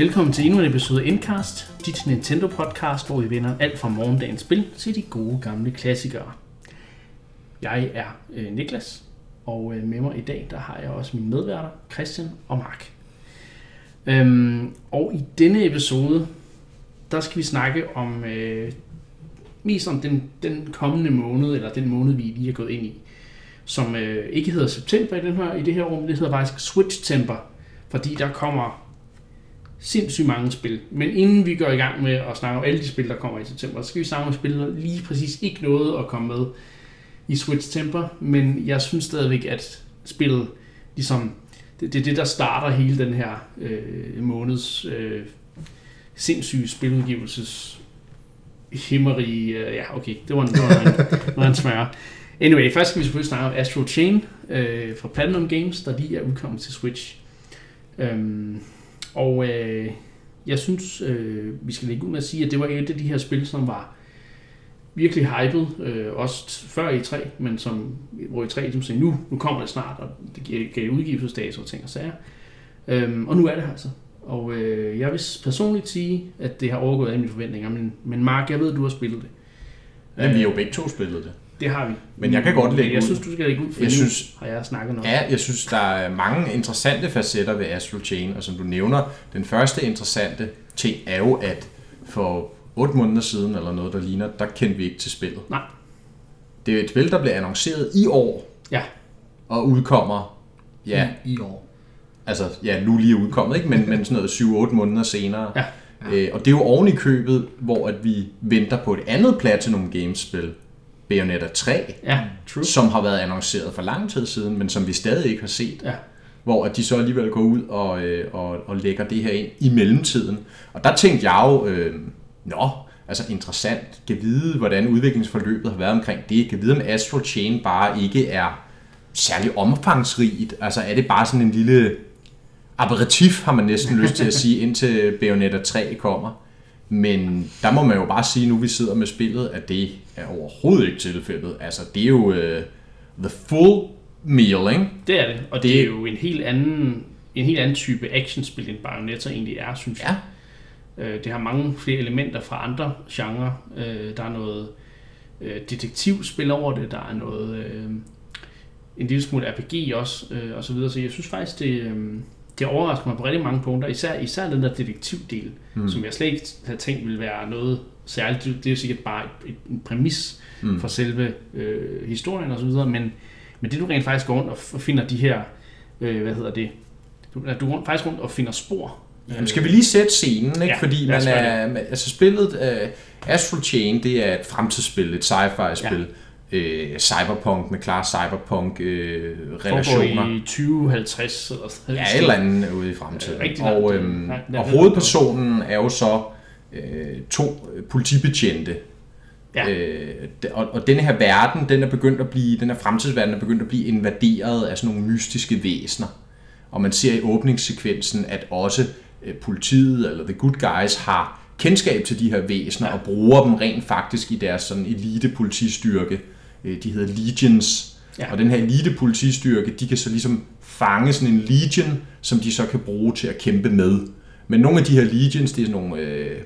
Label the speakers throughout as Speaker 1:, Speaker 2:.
Speaker 1: Velkommen til endnu en episode af Endcast, dit Nintendo podcast, hvor vi vender alt fra morgendagens spil til de gode gamle klassikere. Jeg er øh, Niklas, og øh, med mig i dag, der har jeg også mine medværter, Christian og Mark. Øhm, og i denne episode, der skal vi snakke om øh, mest om den, den kommende måned, eller den måned, vi lige er gået ind i, som øh, ikke hedder september i, den her, i det her rum, det hedder faktisk Switch-temper, fordi der kommer sindssygt mange spil. Men inden vi går i gang med at snakke om alle de spil, der kommer i september, så skal vi snakke om spil, der lige præcis ikke noget at komme med i Switch Temper, men jeg synes stadigvæk, at spillet ligesom, det, det er det, der starter hele den her øh, måneds øh, sindssyge spiludgivelses himmeri. Øh, ja, okay, det var en, det var en, var en smør. Anyway, først skal vi selvfølgelig snakke om Astro Chain øh, fra Platinum Games, der lige er udkommet til Switch. Øhm, og øh, jeg synes, øh, vi skal lægge ud med at sige, at det var et af de her spil, som var virkelig hyped, øh, også før i 3, men som, hvor i 3 ligesom sagde, nu, nu kommer det snart, og det gav udgivelsesdato og ting og sager. Øhm, og nu er det her altså. Og øh, jeg vil personligt sige, at det har overgået alle mine forventninger, men, men Mark, jeg ved, at du har spillet det.
Speaker 2: Ja, vi har jo begge to spillet det.
Speaker 1: Det har vi.
Speaker 2: Men jeg kan godt lægge
Speaker 1: Jeg
Speaker 2: ud.
Speaker 1: synes, du skal lægge ud, for
Speaker 2: Jeg synes-
Speaker 1: har jeg snakket nok.
Speaker 2: Ja, jeg synes, der er mange interessante facetter ved Astro Chain, og som du nævner, den første interessante ting er jo, at for 8 måneder siden, eller noget, der ligner, der kendte vi ikke til spillet.
Speaker 1: Nej.
Speaker 2: Det er et spil, der bliver annonceret i år,
Speaker 1: Ja,
Speaker 2: og udkommer, ja,
Speaker 3: i år.
Speaker 2: altså, ja, nu lige udkommet, ikke? Men, men sådan noget 7-8 måneder senere.
Speaker 1: Ja.
Speaker 2: Øh, og det er jo oven i købet, hvor at vi venter på et andet Platinum Games spil, Bayonetta 3,
Speaker 1: ja, true.
Speaker 2: som har været annonceret for lang tid siden, men som vi stadig ikke har set.
Speaker 1: Ja.
Speaker 2: Hvor at de så alligevel går ud og, øh, og, og lægger det her ind i mellemtiden. Og der tænkte jeg jo, øh, nå, altså interessant, kan vide, hvordan udviklingsforløbet har været omkring det. Kan vide, om Astro Chain bare ikke er særlig omfangsrigt. Altså er det bare sådan en lille aperitif, har man næsten lyst til at sige, indtil Bayonetta 3 kommer. Men der må man jo bare sige, nu vi sidder med spillet, at det er overhovedet ikke tilfældet. Altså, det er jo uh, the full meal, ikke?
Speaker 1: Det er det, og det,
Speaker 2: Det-
Speaker 1: er jo en helt anden en helt anden type actionspil, end Bayonetta egentlig er, synes jeg. Øh, Det har mange flere elementer fra andre genrer. Øh, Der er noget øh, detektivspil over det, der er noget øh, en lille smule RPG også, øh, og så videre. Så jeg synes faktisk, det, øh, det overrasker mig på rigtig mange punkter, især, især den der detektivdel, mm. som jeg slet ikke havde tænkt ville være noget særligt. Det det er jo sikkert bare et, et, en præmis mm. for selve øh, historien og så videre, men, men det du rent faktisk går rundt og finder de her, øh, hvad hedder det, du, du går faktisk rundt og finder spor.
Speaker 2: Jamen, skal vi lige sætte scenen, ikke?
Speaker 1: Ja,
Speaker 2: Fordi man er, altså spillet uh, Astro Chain, det er et fremtidsspil, et sci-fi spil. Øh, cyberpunk med klare cyberpunk øh, relationer.
Speaker 1: I 2050 eller sådan
Speaker 2: Ja, et eller andet ude i fremtiden.
Speaker 1: Øh,
Speaker 2: og, øhm,
Speaker 1: Nej, den er
Speaker 2: og
Speaker 1: ved-
Speaker 2: hovedpersonen er jo så øh, to øh, politibetjente.
Speaker 1: Ja.
Speaker 2: Øh, og, og denne her verden, den er begyndt at blive, den her fremtidsverden er begyndt at blive invaderet af sådan nogle mystiske væsener. Og man ser i åbningssekvensen, at også øh, politiet eller the good guys har kendskab til de her væsener ja. og bruger dem rent faktisk i deres sådan elite politistyrke. Øh, de hedder legions.
Speaker 1: Ja.
Speaker 2: Og den her elite politistyrke, de kan så ligesom fange sådan en legion, som de så kan bruge til at kæmpe med. Men nogle af de her legions, det er sådan nogle, øh,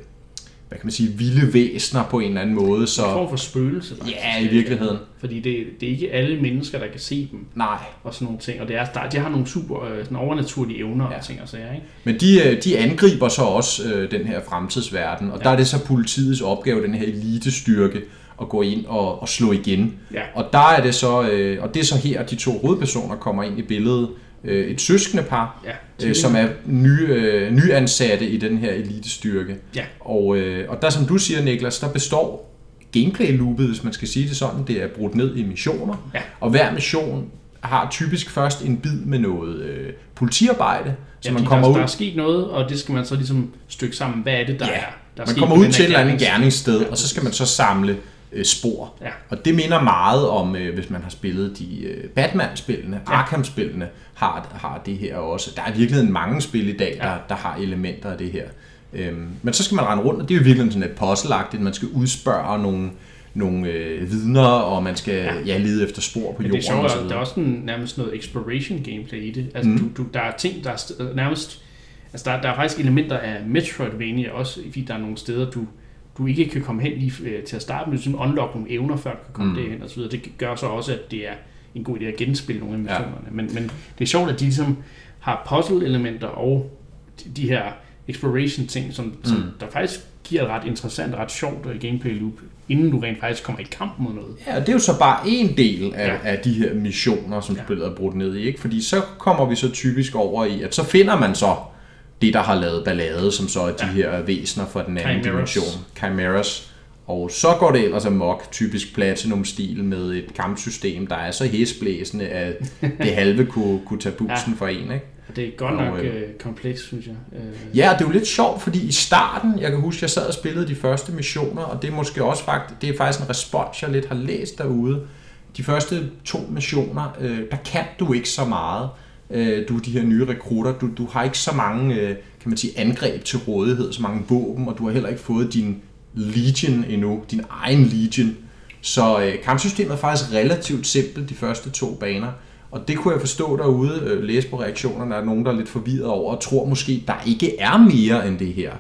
Speaker 2: hvad kan man sige, vilde væsener på en eller anden måde.
Speaker 1: En
Speaker 2: Så
Speaker 1: form for spøgelse. faktisk.
Speaker 2: ja, i virkeligheden.
Speaker 1: Fordi det, det er ikke alle mennesker, der kan se dem
Speaker 2: Nej.
Speaker 1: og sådan nogle ting. Og det er, der, de har nogle super øh, sådan overnaturlige evner ja.
Speaker 2: Ja.
Speaker 1: og ting og sager. Ikke?
Speaker 2: Men de, øh, de angriber så også øh, den her fremtidsverden, og ja. der er det så politiets opgave, den her elitestyrke, at gå ind og, og slå igen.
Speaker 1: Ja.
Speaker 2: Og der er det så, øh, og det er så her, de to hovedpersoner kommer ind i billedet. Øh, et søskende par,
Speaker 1: Ja,
Speaker 2: øh, som er nye, øh, nyansatte i den her elitestyrke.
Speaker 1: Ja.
Speaker 2: Og, øh, og der, som du siger, Niklas, der består gameplay-loopet, hvis man skal sige det sådan, det er brudt ned i missioner.
Speaker 1: Ja.
Speaker 2: Og hver mission har typisk først en bid med noget øh, politiarbejde, så
Speaker 1: ja,
Speaker 2: man kommer
Speaker 1: der,
Speaker 2: ud
Speaker 1: der er sket noget, og det skal man så ligesom stykke sammen. Hvad er det, der
Speaker 2: Ja,
Speaker 1: er? Der er
Speaker 2: man kommer ud til et eller andet
Speaker 1: gernings-
Speaker 2: gerningssted,
Speaker 1: Ja,
Speaker 2: og så skal man så samle øh, spor.
Speaker 1: Ja.
Speaker 2: Og det minder meget om, øh, hvis man har spillet de øh, Batman-spillene,
Speaker 1: Ja.
Speaker 2: Arkham-spillene har, har det her også. Der er i virkeligheden mange spil i dag,
Speaker 1: Ja.
Speaker 2: der, der har elementer af det her. Øhm, men så skal man rende rundt, og det er jo virkelig sådan et puzzleagtigt. Man skal udspørge nogle, nogle øh, vidner, og man skal
Speaker 1: Ja.
Speaker 2: ja. Lede efter spor på
Speaker 1: Men det
Speaker 2: jorden.
Speaker 1: er sjovt,
Speaker 2: og så
Speaker 1: der er også en, nærmest noget exploration gameplay i det. Altså, mm. Du, du, der er ting, der er st- nærmest Altså, der, der er faktisk elementer af Metroidvania også, fordi der er nogle steder, du, du ikke kan komme hen lige øh, til at starte med, du sådan unlock nogle evner, før du kan komme mm. derhen og så videre. Det gør så også, at det er en god idé at genspille nogle af missionerne. Ja. Men, men det er sjovt, at de ligesom har puzzle-elementer og de, de her exploration-ting, som, mm. som der faktisk giver et ret interessant, ret sjovt uh, gameplay loop, inden du rent faktisk kommer i kamp mod noget.
Speaker 2: Ja, og det er jo så bare en del af, ja. af de her missioner, som ja. spillet er brudt ned i, ikke? Fordi så kommer vi så typisk over i, at så finder man så det, der har lavet ballade, som så er de ja. her væsener fra den anden Chimeras. dimension. Chimeras. Og så går det ellers amok, typisk Platinum-stil med et kampsystem, der er så hæsblæsende, at det halve kunne, kunne tage bussen ja. for en. Ikke?
Speaker 1: Det er godt nok øh, øh komplekst, synes jeg.
Speaker 2: Øh. Ja, det er jo lidt sjovt, fordi i starten, jeg kan huske, jeg sad og spillede de første missioner, og det er måske også faktisk, det er faktisk en respons, jeg lidt har læst derude. De første to missioner, øh, der kan du ikke så meget. Øh, du de her nye rekrutter, du, du har ikke så mange øh, kan man sige, angreb til rådighed, så mange våben, og du har heller ikke fået din Legion endnu, din egen Legion. Så øh, kampsystemet er faktisk relativt simpelt de første to baner. Og det kunne jeg forstå derude, øh, læse på reaktionerne, der er nogen, der er lidt forvirret over, og tror måske, der ikke er mere end det her.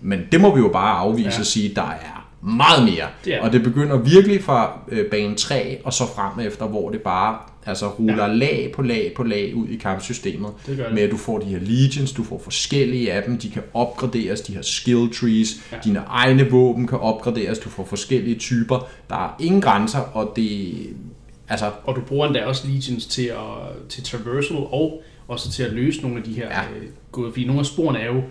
Speaker 2: Men det må vi jo bare afvise ja. og sige, der er meget mere. Det og det begynder virkelig fra øh, bane 3 og så frem efter, hvor det bare altså ruller ja. lag på lag på lag ud i kampsystemet. Det det. Med at du får de her legions, du får forskellige af dem, de kan opgraderes, de her skill trees, ja. dine egne våben kan opgraderes, du får forskellige typer. Der er ingen grænser, og det
Speaker 1: Altså, og du bruger endda også legions til, at, til traversal og også til at løse nogle af de her ja. øh, gåde, fordi nogle af sporene er jo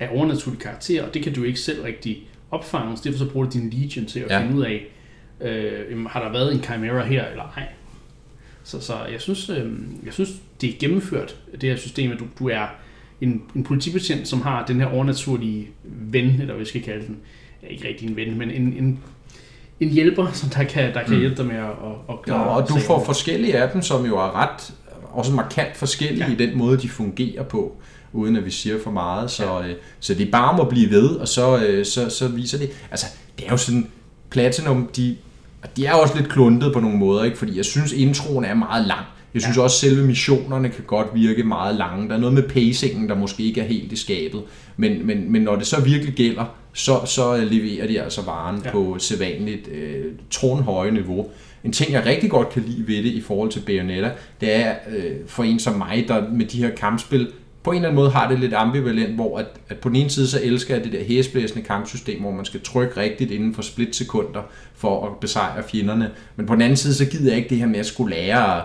Speaker 1: af overnaturlige karakterer, og det kan du ikke selv rigtig opfange, så derfor så bruger du din legion til at ja. finde ud af, øh, har der været en chimera her eller ej. Så, så jeg, synes, øh, jeg synes, det er gennemført, det her system, at du, du er en, en politibetjent, som har den her overnaturlige ven, eller hvad vi skal kalde den. Ja, ikke rigtig en ven, men en, en en hjælper, som der kan, der kan mm. hjælpe dig med at, at
Speaker 2: klare ja, og du får forskellige af dem, som jo er ret, også markant forskellige ja. i den måde, de fungerer på, uden at vi siger for meget. Så, ja. øh, så det er bare at blive ved, og så, øh, så, så viser det. Altså, det er jo sådan, Platinum, de, de er også lidt kluntet på nogle måder, ikke? fordi jeg synes, introen er meget lang. Jeg synes ja. også, at selve missionerne kan godt virke meget lange. Der er noget med pacingen, der måske ikke er helt i skabet. Men, men, men når det så virkelig gælder, så, så leverer de altså varen ja. på sædvanligt øh, tronhøje niveau. En ting, jeg rigtig godt kan lide ved det i forhold til Bayonetta, det er øh, for en som mig, der med de her kampspil på en eller anden måde har det lidt ambivalent, hvor at, at på den ene side så elsker jeg det der hæsblæsende kampsystem, hvor man skal trykke rigtigt inden for splitsekunder for at besejre fjenderne. Men på den anden side så gider jeg ikke det her med at skulle lære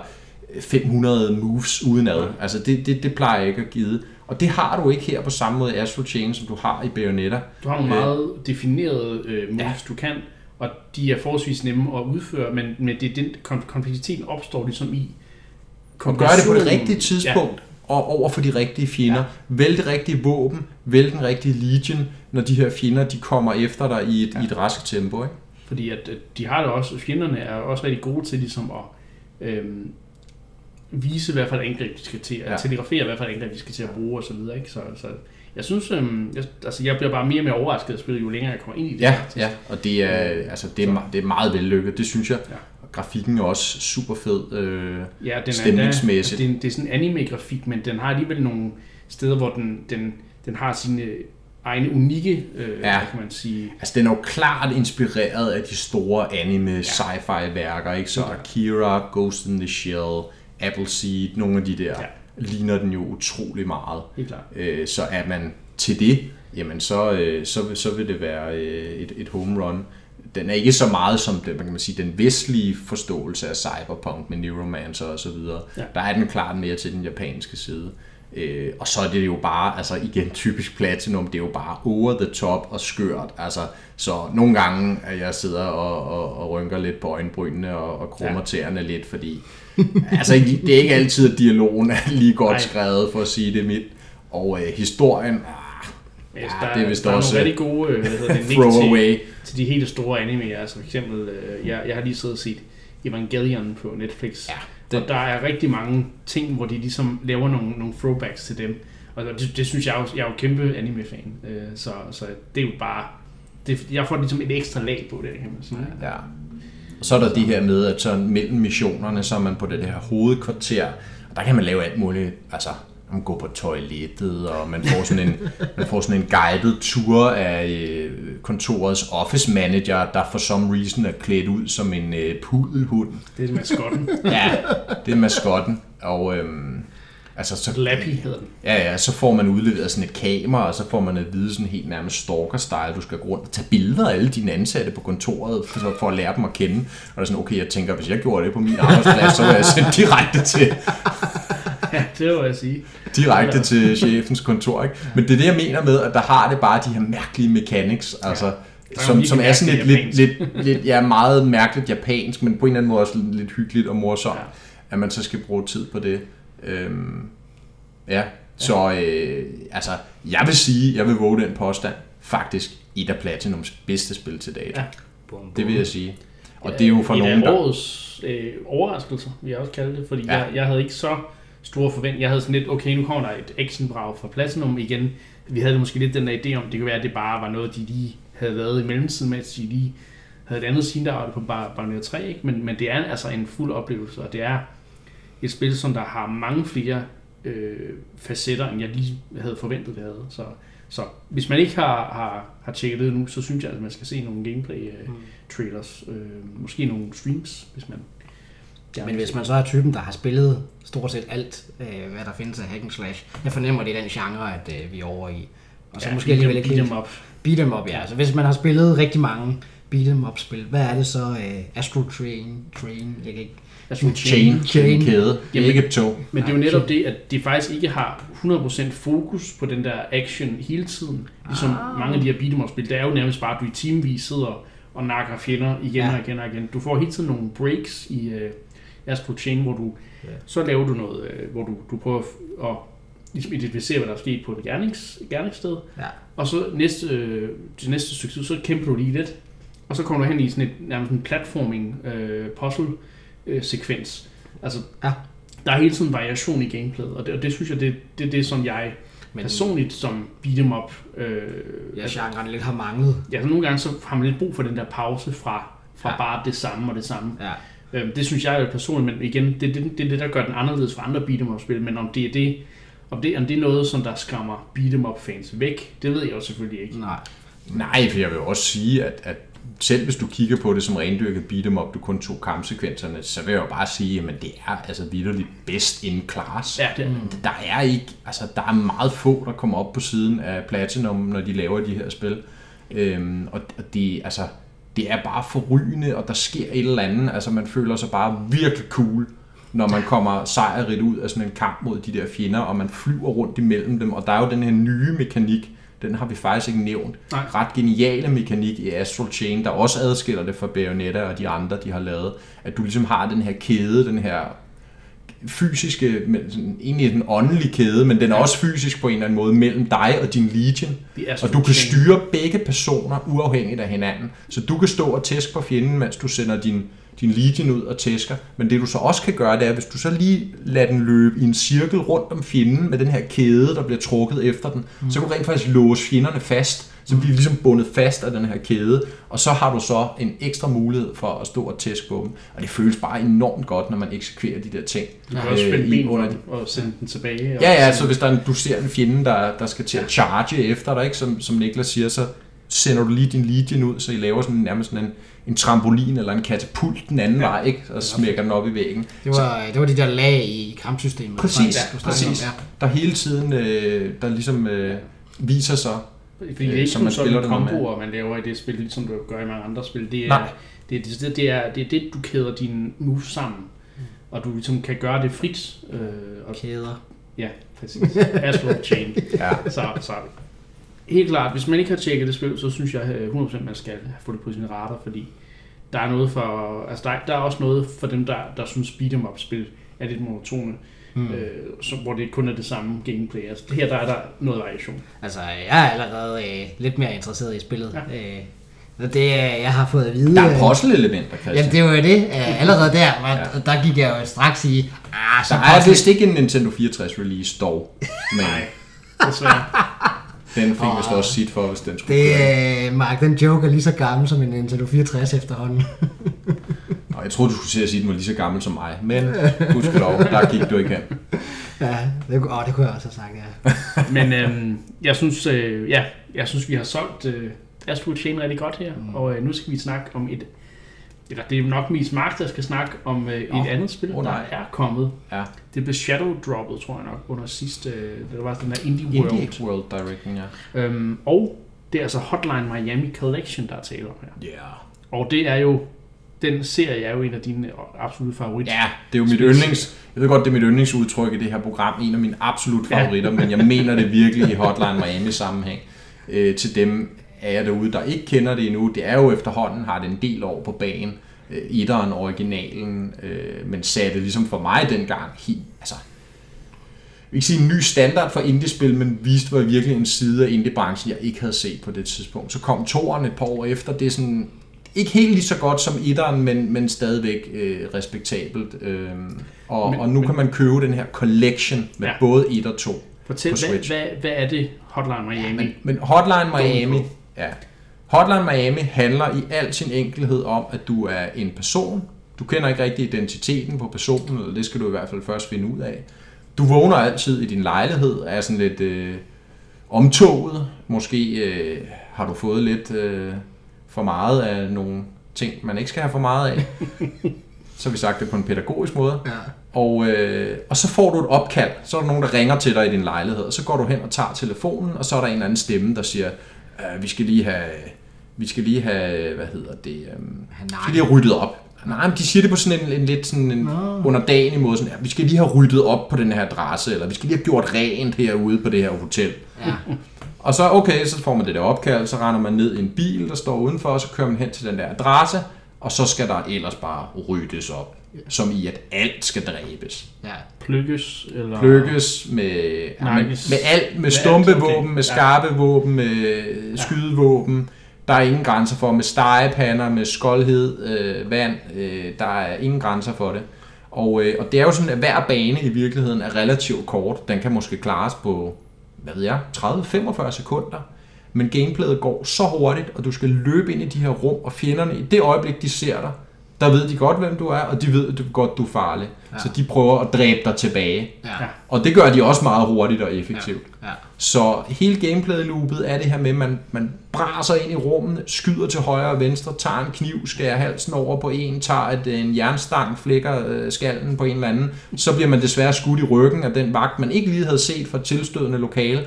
Speaker 2: 500 moves udenad. Altså det, det, det plejer jeg ikke at give. Og det har du ikke her på samme måde i Astral Chain, som du har i Bayonetta.
Speaker 1: Du har nogle øh, meget definerede øh, moves, ja. du kan, og de er forholdsvis nemme at udføre, men, men det, den kompleksiteten opstår ligesom i
Speaker 2: og gør det på det rigtige tidspunkt, ja. Og over for de rigtige fjender. Ja. Vælg det rigtige våben, vælg den rigtige legion, når de her fjender de kommer efter dig i et, ja. i et rask tempo. Ikke?
Speaker 1: Fordi at, at de har det også, fjenderne er også rigtig gode til ligesom at øhm, vise, hvad for et angreb de skal til, at ja. telegrafere, hvad for et angreb de skal til at bruge og så videre. Ikke? Så, så jeg synes, øhm, jeg, altså jeg bliver bare mere og mere overrasket at spille, jo længere jeg kommer ind i det.
Speaker 2: Ja, ja. og det er, altså, det er, det er meget vellykket, det synes jeg. Ja. Og grafikken er også super fed, øh, ja, den er stemningsmæssigt.
Speaker 1: det, er, det er sådan anime-grafik, men den har alligevel nogle steder, hvor den, den, den har sine egne unikke, øh, ja. kan man sige.
Speaker 2: Altså den er jo klart inspireret af de store anime ja. sci-fi værker, ikke? Så ja. Akira, Ghost in the Shell, Appleseed, nogle af de der, ja. ligner den jo utrolig meget.
Speaker 1: Helt klart.
Speaker 2: Øh, så er man til det, jamen så, øh, så, så vil det være øh, et, et home run. Den er ikke så meget som den, kan man sige, den vestlige forståelse af cyberpunk med Neuromancer og så videre. Ja. Der er den klart mere til den japanske side. Øh, og så er det jo bare, altså igen typisk Platinum, det er jo bare over the top og skørt. Altså, så nogle gange, at jeg sidder og, og, og rynker lidt på øjenbrynene og, og krummer ja. tæerne lidt, fordi altså, det er ikke altid, at dialogen er lige godt Nej. skrevet, for at sige det midt. Og øh, historien,
Speaker 1: ah, ja, der, det er vist der også er nogle rigtig gode øh, hvad hedder det, til, til de helt store anime. Altså for eksempel, øh, jeg, jeg har lige siddet og set Evangelion på Netflix. Ja, den. Og der er rigtig mange ting, hvor de ligesom laver nogle, nogle throwbacks til dem. Og det, det synes jeg jo, jeg er jo kæmpe anime-fan. Øh, så, så det er jo bare... Det, jeg får ligesom et ekstra lag på det, kan man sige.
Speaker 2: Ja. Og så er der det her med, at så mellem missionerne, så er man på det her hovedkvarter, og der kan man lave alt muligt, altså man går på toilettet, og man får sådan en, man får sådan en guided tur af øh, kontorets office manager, der for some reason er klædt ud som en øh, pudelhund.
Speaker 1: Det er maskotten.
Speaker 2: Ja, det er maskotten. Og øhm, altså, så,
Speaker 1: Lappy hedder den.
Speaker 2: Ja, ja, så får man udleveret sådan et kamera, og så får man at vide sådan helt nærmest stalker-style. Du skal gå rundt og tage billeder af alle dine ansatte på kontoret, for, for at lære dem at kende. Og det er sådan, okay, jeg tænker, hvis jeg gjorde det på min arbejdsplads, så vil jeg sende direkte til,
Speaker 1: Ja, det må jeg sige.
Speaker 2: direkte til chefens kontor. Ikke? Men det er det, jeg mener med, at der har det bare de her mærkelige mechanics, altså, som, som er sådan lidt, lidt, lidt, lidt, ja, meget mærkeligt japansk, men på en eller anden måde også lidt hyggeligt og morsomt,
Speaker 1: Ja.
Speaker 2: ja. at man så skal bruge tid på det. Øhm, ja, så øh, altså, jeg vil sige, jeg vil våge den påstand, faktisk et af Platinums bedste spil til dato.
Speaker 1: Ja.
Speaker 2: Ja.
Speaker 3: Bum, bum.
Speaker 2: Det vil jeg sige. Og det er jo for nogen, der...
Speaker 1: årets øh, overraskelser, vil jeg også kalde det, fordi ja.
Speaker 2: Ja.
Speaker 1: jeg, jeg havde ikke så store forventninger. Jeg havde sådan lidt, okay, nu kommer der et actionbrag fra Platinum igen. Vi havde måske lidt den der idé om, det kunne være, at det bare var noget, de lige havde været i mellemtiden, mens de lige havde et andet scene, der var det på Bar- Bayonetta 3, ikke? Men, men det er altså en fuld oplevelse, og det er et spil, som der har mange flere øh, facetter, end jeg lige havde forventet, det havde. Så, så hvis man ikke har, har, har tjekket det nu, så synes jeg, at man skal se nogle gameplay øh,
Speaker 3: Mm.
Speaker 1: trailers, øh, måske nogle streams, hvis man gerne
Speaker 3: Men hvis man så er typen, der har spillet stort set alt, øh, hvad der findes af hack and slash, jeg fornemmer, det er den genre, at øh, vi er over i. Og så
Speaker 1: Ja,
Speaker 3: måske alligevel ikke
Speaker 1: beat dem op.
Speaker 3: Beat em up, ja. Så hvis man har spillet rigtig mange beat em up spil, hvad er det så? Øh, Astro Train, Train, jeg kan ikke...
Speaker 1: Altså,
Speaker 2: Chain,
Speaker 3: Chain.
Speaker 2: chain. en kæde,
Speaker 1: Jamen,
Speaker 2: ikke et tog.
Speaker 1: Men det er jo netop det, at de faktisk ikke har 100% fokus på den der action hele tiden. Ligesom
Speaker 3: Ah.
Speaker 1: mange af de her beat'em spil. Det er jo nærmest bare, at du i teamvis sidder og nakker fjender igen
Speaker 3: Ja.
Speaker 1: og igen og igen. Du får hele tiden nogle breaks i uh, Astro Chain, hvor du
Speaker 3: Ja.
Speaker 1: så laver du noget, uh, hvor du, du prøver at- at ligesom identificere, hvad der er sket på et gernings, gerningssted.
Speaker 3: Ja.
Speaker 1: Og så næste, øh, det næste stykke tid, så kæmper du lige lidt. Og så kommer du hen i sådan et nærmest en platforming øh, puzzle øh, sekvens. Altså,
Speaker 3: Ja.
Speaker 1: der er hele tiden variation i gameplayet, og det, og det synes jeg, det, det er det, som jeg
Speaker 3: Men
Speaker 1: personligt som beat'em up... Øh,
Speaker 3: ja,
Speaker 1: altså,
Speaker 3: genren lidt har manglet.
Speaker 1: ja, så nogle gange så har man lidt brug for den der pause fra, fra
Speaker 3: Ja.
Speaker 1: bare det samme og det samme.
Speaker 3: Ja.
Speaker 1: Øhm, det synes jeg er personligt, men igen, det er det, det, er det, der gør den anderledes fra andre beat'em up spil, men om det er det, om det, om det er noget, som der skræmmer beat'em up fans væk, det ved jeg jo selvfølgelig ikke.
Speaker 3: Nej.
Speaker 2: Nej, for jeg vil jo også sige, at, at selv hvis du kigger på det som rendyrket beat'em up, du kun tog kampsekvenserne, så vil jeg jo bare sige, at det er altså vidderligt best in class.
Speaker 1: Ja, det er,
Speaker 2: Der er ikke, altså der er meget få, der kommer op på siden af Platinum, når de laver de her spil. Øhm, og og det, altså, det er bare forrygende, og der sker et eller andet. Altså man føler sig bare virkelig cool, når man kommer sejrigt ud af sådan en kamp mod de der fjender, og man flyver rundt imellem dem. Og der er jo den her nye mekanik, den har vi faktisk ikke nævnt.
Speaker 1: Nej.
Speaker 2: Ret geniale mekanik i Astral Chain, der også adskiller det fra Bayonetta og de andre, de har lavet. At du ligesom har den her kæde, den her fysiske, men sådan, egentlig den åndelige kæde, men den er også fysisk på en eller anden måde mellem dig og din legion. Og du kan styre begge personer uafhængigt af hinanden. Så du kan stå og tæske på fjenden, mens du sender din, din legion ud og tæsker. Men det du så også kan gøre, det er, hvis du så lige lader den løbe i en cirkel rundt om fjenden med den her kæde, der bliver trukket efter den, mm. så kan du rent faktisk låse fjenderne fast. Så bliver de ligesom bundet fast af den her kæde, og så har du så en ekstra mulighed for at stå og tæske på dem. Og det føles bare enormt godt, når man eksekverer de der ting.
Speaker 1: Du kan også
Speaker 2: øh,
Speaker 1: spænde
Speaker 2: i-
Speaker 1: ben
Speaker 2: under
Speaker 1: under og sende den tilbage. og
Speaker 2: Ja, ja, så hvis der er en, du ser en fjende, der, der skal til at charge efter dig, ikke, som, som Niklas siger, så sender du lige din legion ud, så I laver sådan nærmest sådan en, en trampolin eller en katapult den anden
Speaker 1: Ja.
Speaker 2: ja. vej, ikke, og smækker den op i væggen.
Speaker 3: Det var, det var de der lag i kampsystemet.
Speaker 2: Præcis,
Speaker 3: snakkede
Speaker 2: præcis.
Speaker 3: om,
Speaker 2: Der hele tiden, øh, der ligesom øh, viser sig.
Speaker 1: Fordi det er
Speaker 2: øh,
Speaker 1: ikke
Speaker 2: som man
Speaker 1: sådan komboer, man laver i det spil, ligesom du gør i mange andre spil. Det er,
Speaker 2: Nej.
Speaker 1: det, er, det, det, er, det er det, du kæder dine moves sammen. Og du ligesom kan gøre det frit. Øh, og,
Speaker 3: Kæder.
Speaker 1: ja, præcis. Astral Chain.
Speaker 2: Ja.
Speaker 1: Så, så helt klart, hvis man ikke har tjekket det spil, så synes jeg øh, 100% man skal få det på sine radar, fordi der er noget for, altså der, er- der er også noget for dem, der, der synes beat'em up spil er lidt monotone,
Speaker 3: Mm.
Speaker 1: øh, så, hvor det kun er det samme gameplay. Altså her der er der noget variation.
Speaker 3: Altså, jeg er allerede øh, lidt mere interesseret i spillet.
Speaker 1: Ja.
Speaker 3: Øh, og det, øh, jeg har fået at vide...
Speaker 2: Der er
Speaker 3: øh,
Speaker 2: puzzle-elementer, Christian.
Speaker 3: Jamen, det var jo det. Øh, allerede der, var,
Speaker 2: Ja.
Speaker 3: der gik jeg jo straks i... Ah, så
Speaker 2: der er vist ikke en Nintendo 64 release dog, men
Speaker 1: Nej, desværre.
Speaker 2: den fik vist også sit for, hvis den skulle
Speaker 3: Det,
Speaker 2: køre.
Speaker 3: øh, Mark, den joke er lige så gammel som en Nintendo 64 efterhånden.
Speaker 2: Nå, jeg troede, du skulle sige, at den var lige så gammel som mig, men gudskelov, der gik du ikke hen.
Speaker 3: Ja, det, åh, det kunne jeg også have sagt, ja.
Speaker 1: Men øhm, jeg synes, øh, ja, jeg synes, vi har solgt øh, Astro Chain rigtig godt her, mm. og øh, nu skal vi snakke om et, eller det er nok mest Mark, der skal snakke om øh, et
Speaker 2: Nå.
Speaker 1: andet spil,
Speaker 2: Åh,
Speaker 1: der er kommet.
Speaker 2: Ja.
Speaker 1: Det blev Shadow Droppet, tror jeg nok, under sidste, øh, det var den der Indie World.
Speaker 2: Indie World Directing, ja.
Speaker 1: Øhm, og det er altså Hotline Miami Collection, der er tale om her.
Speaker 2: Ja.
Speaker 1: Og det er jo, den serie er jo en af dine absolutte favoritter.
Speaker 2: Ja, det er jo mit yndlings... Jeg ved godt, det er mit yndlingsudtryk i det her program. En af mine absolut favoritter, men jeg mener det virkelig i Hotline Miami sammenhæng. Øh, til dem af jer derude, der ikke kender det endnu. Det er jo efterhånden, har det en del år på banen. Øh, etteren, originalen, øh, men satte ligesom for mig dengang helt... Altså, jeg vil ikke sige en ny standard for indiespil, men viste mig virkelig en side af indiebranchen, jeg ikke havde set på det tidspunkt. Så kom toeren et par år efter. Det er sådan ikke helt lige så godt som etteren, men, men stadigvæk øh, respektabelt. Øh, og,
Speaker 1: Men-
Speaker 2: og nu
Speaker 1: men-
Speaker 2: kan man købe den her collection med
Speaker 1: Ja.
Speaker 2: ja. både 1 og 2.
Speaker 1: Fortæl,
Speaker 2: på
Speaker 1: hvad,
Speaker 2: Switch.
Speaker 1: hvad, hvad er det Hotline Miami?
Speaker 2: Men, men Hotline Miami, ja. Hotline Miami handler i al sin enkelhed om, at du er en person. Du kender ikke rigtig identiteten på personen, eller det skal du i hvert fald først finde ud af. Du vågner altid i din lejlighed, er sådan lidt øh, omtoget. Måske øh, har du fået lidt øh, for meget af nogle ting, man ikke skal have for meget af. Så har vi sagt det på en pædagogisk måde.
Speaker 3: ja.
Speaker 2: Og, øh, og så får du et opkald. Så er der nogen, der ringer til dig i din lejlighed. Og så går du hen og tager telefonen, og så er der en eller anden stemme, der siger, øh, vi skal lige have, vi skal lige have, hvad hedder det, øh, vi skal lige have ryddet op. Nej, men de siger det på sådan en, en lidt sådan en
Speaker 3: Nå.
Speaker 2: underdanig måde. Sådan, ja, vi skal lige have ryddet op på den her adresse, eller vi skal lige have gjort rent herude på det her hotel.
Speaker 3: Ja.
Speaker 2: Og så, okay, så får man det der opkald, så render man ned i en bil, der står udenfor, og så kører man hen til den der adresse, og så skal der ellers bare ryddes op. Som i, at alt skal dræbes.
Speaker 3: ja.
Speaker 1: Plukkes? Eller...
Speaker 2: Plukkes med, ja, med, med alt, med
Speaker 1: Med
Speaker 2: stumpe
Speaker 1: alt, okay.
Speaker 2: våben, med
Speaker 1: Ja.
Speaker 2: skarpe våben, med skydevåben. Der er ingen grænser for, med stegepander, med skoldhed, øh, vand. Øh, der er ingen grænser for det. Og, øh, og det er jo sådan, at hver bane i virkeligheden er relativt kort. Den kan måske klares på, hvad ved jeg, 30-45 sekunder. Men gameplayet går så hurtigt, og du skal løbe ind i de her rum, og fjenderne, i det øjeblik, de ser dig, der ved de godt, hvem du er, og de ved at du, godt, du er farlig.
Speaker 3: Ja.
Speaker 2: Ja. Så de prøver at dræbe dig tilbage.
Speaker 3: Ja.
Speaker 1: Ja.
Speaker 2: Og det gør de også meget hurtigt og effektivt.
Speaker 3: Ja.
Speaker 2: Så hele gameplay-loopet er det her med, at man, man braser ind i rummet, skyder til højre og venstre, tager en kniv, skærer halsen over på en, tager et, en jernstang, flækker øh, skallen på en eller anden. Så bliver man desværre skudt i ryggen af den vagt, man ikke lige havde set fra tilstødende lokale.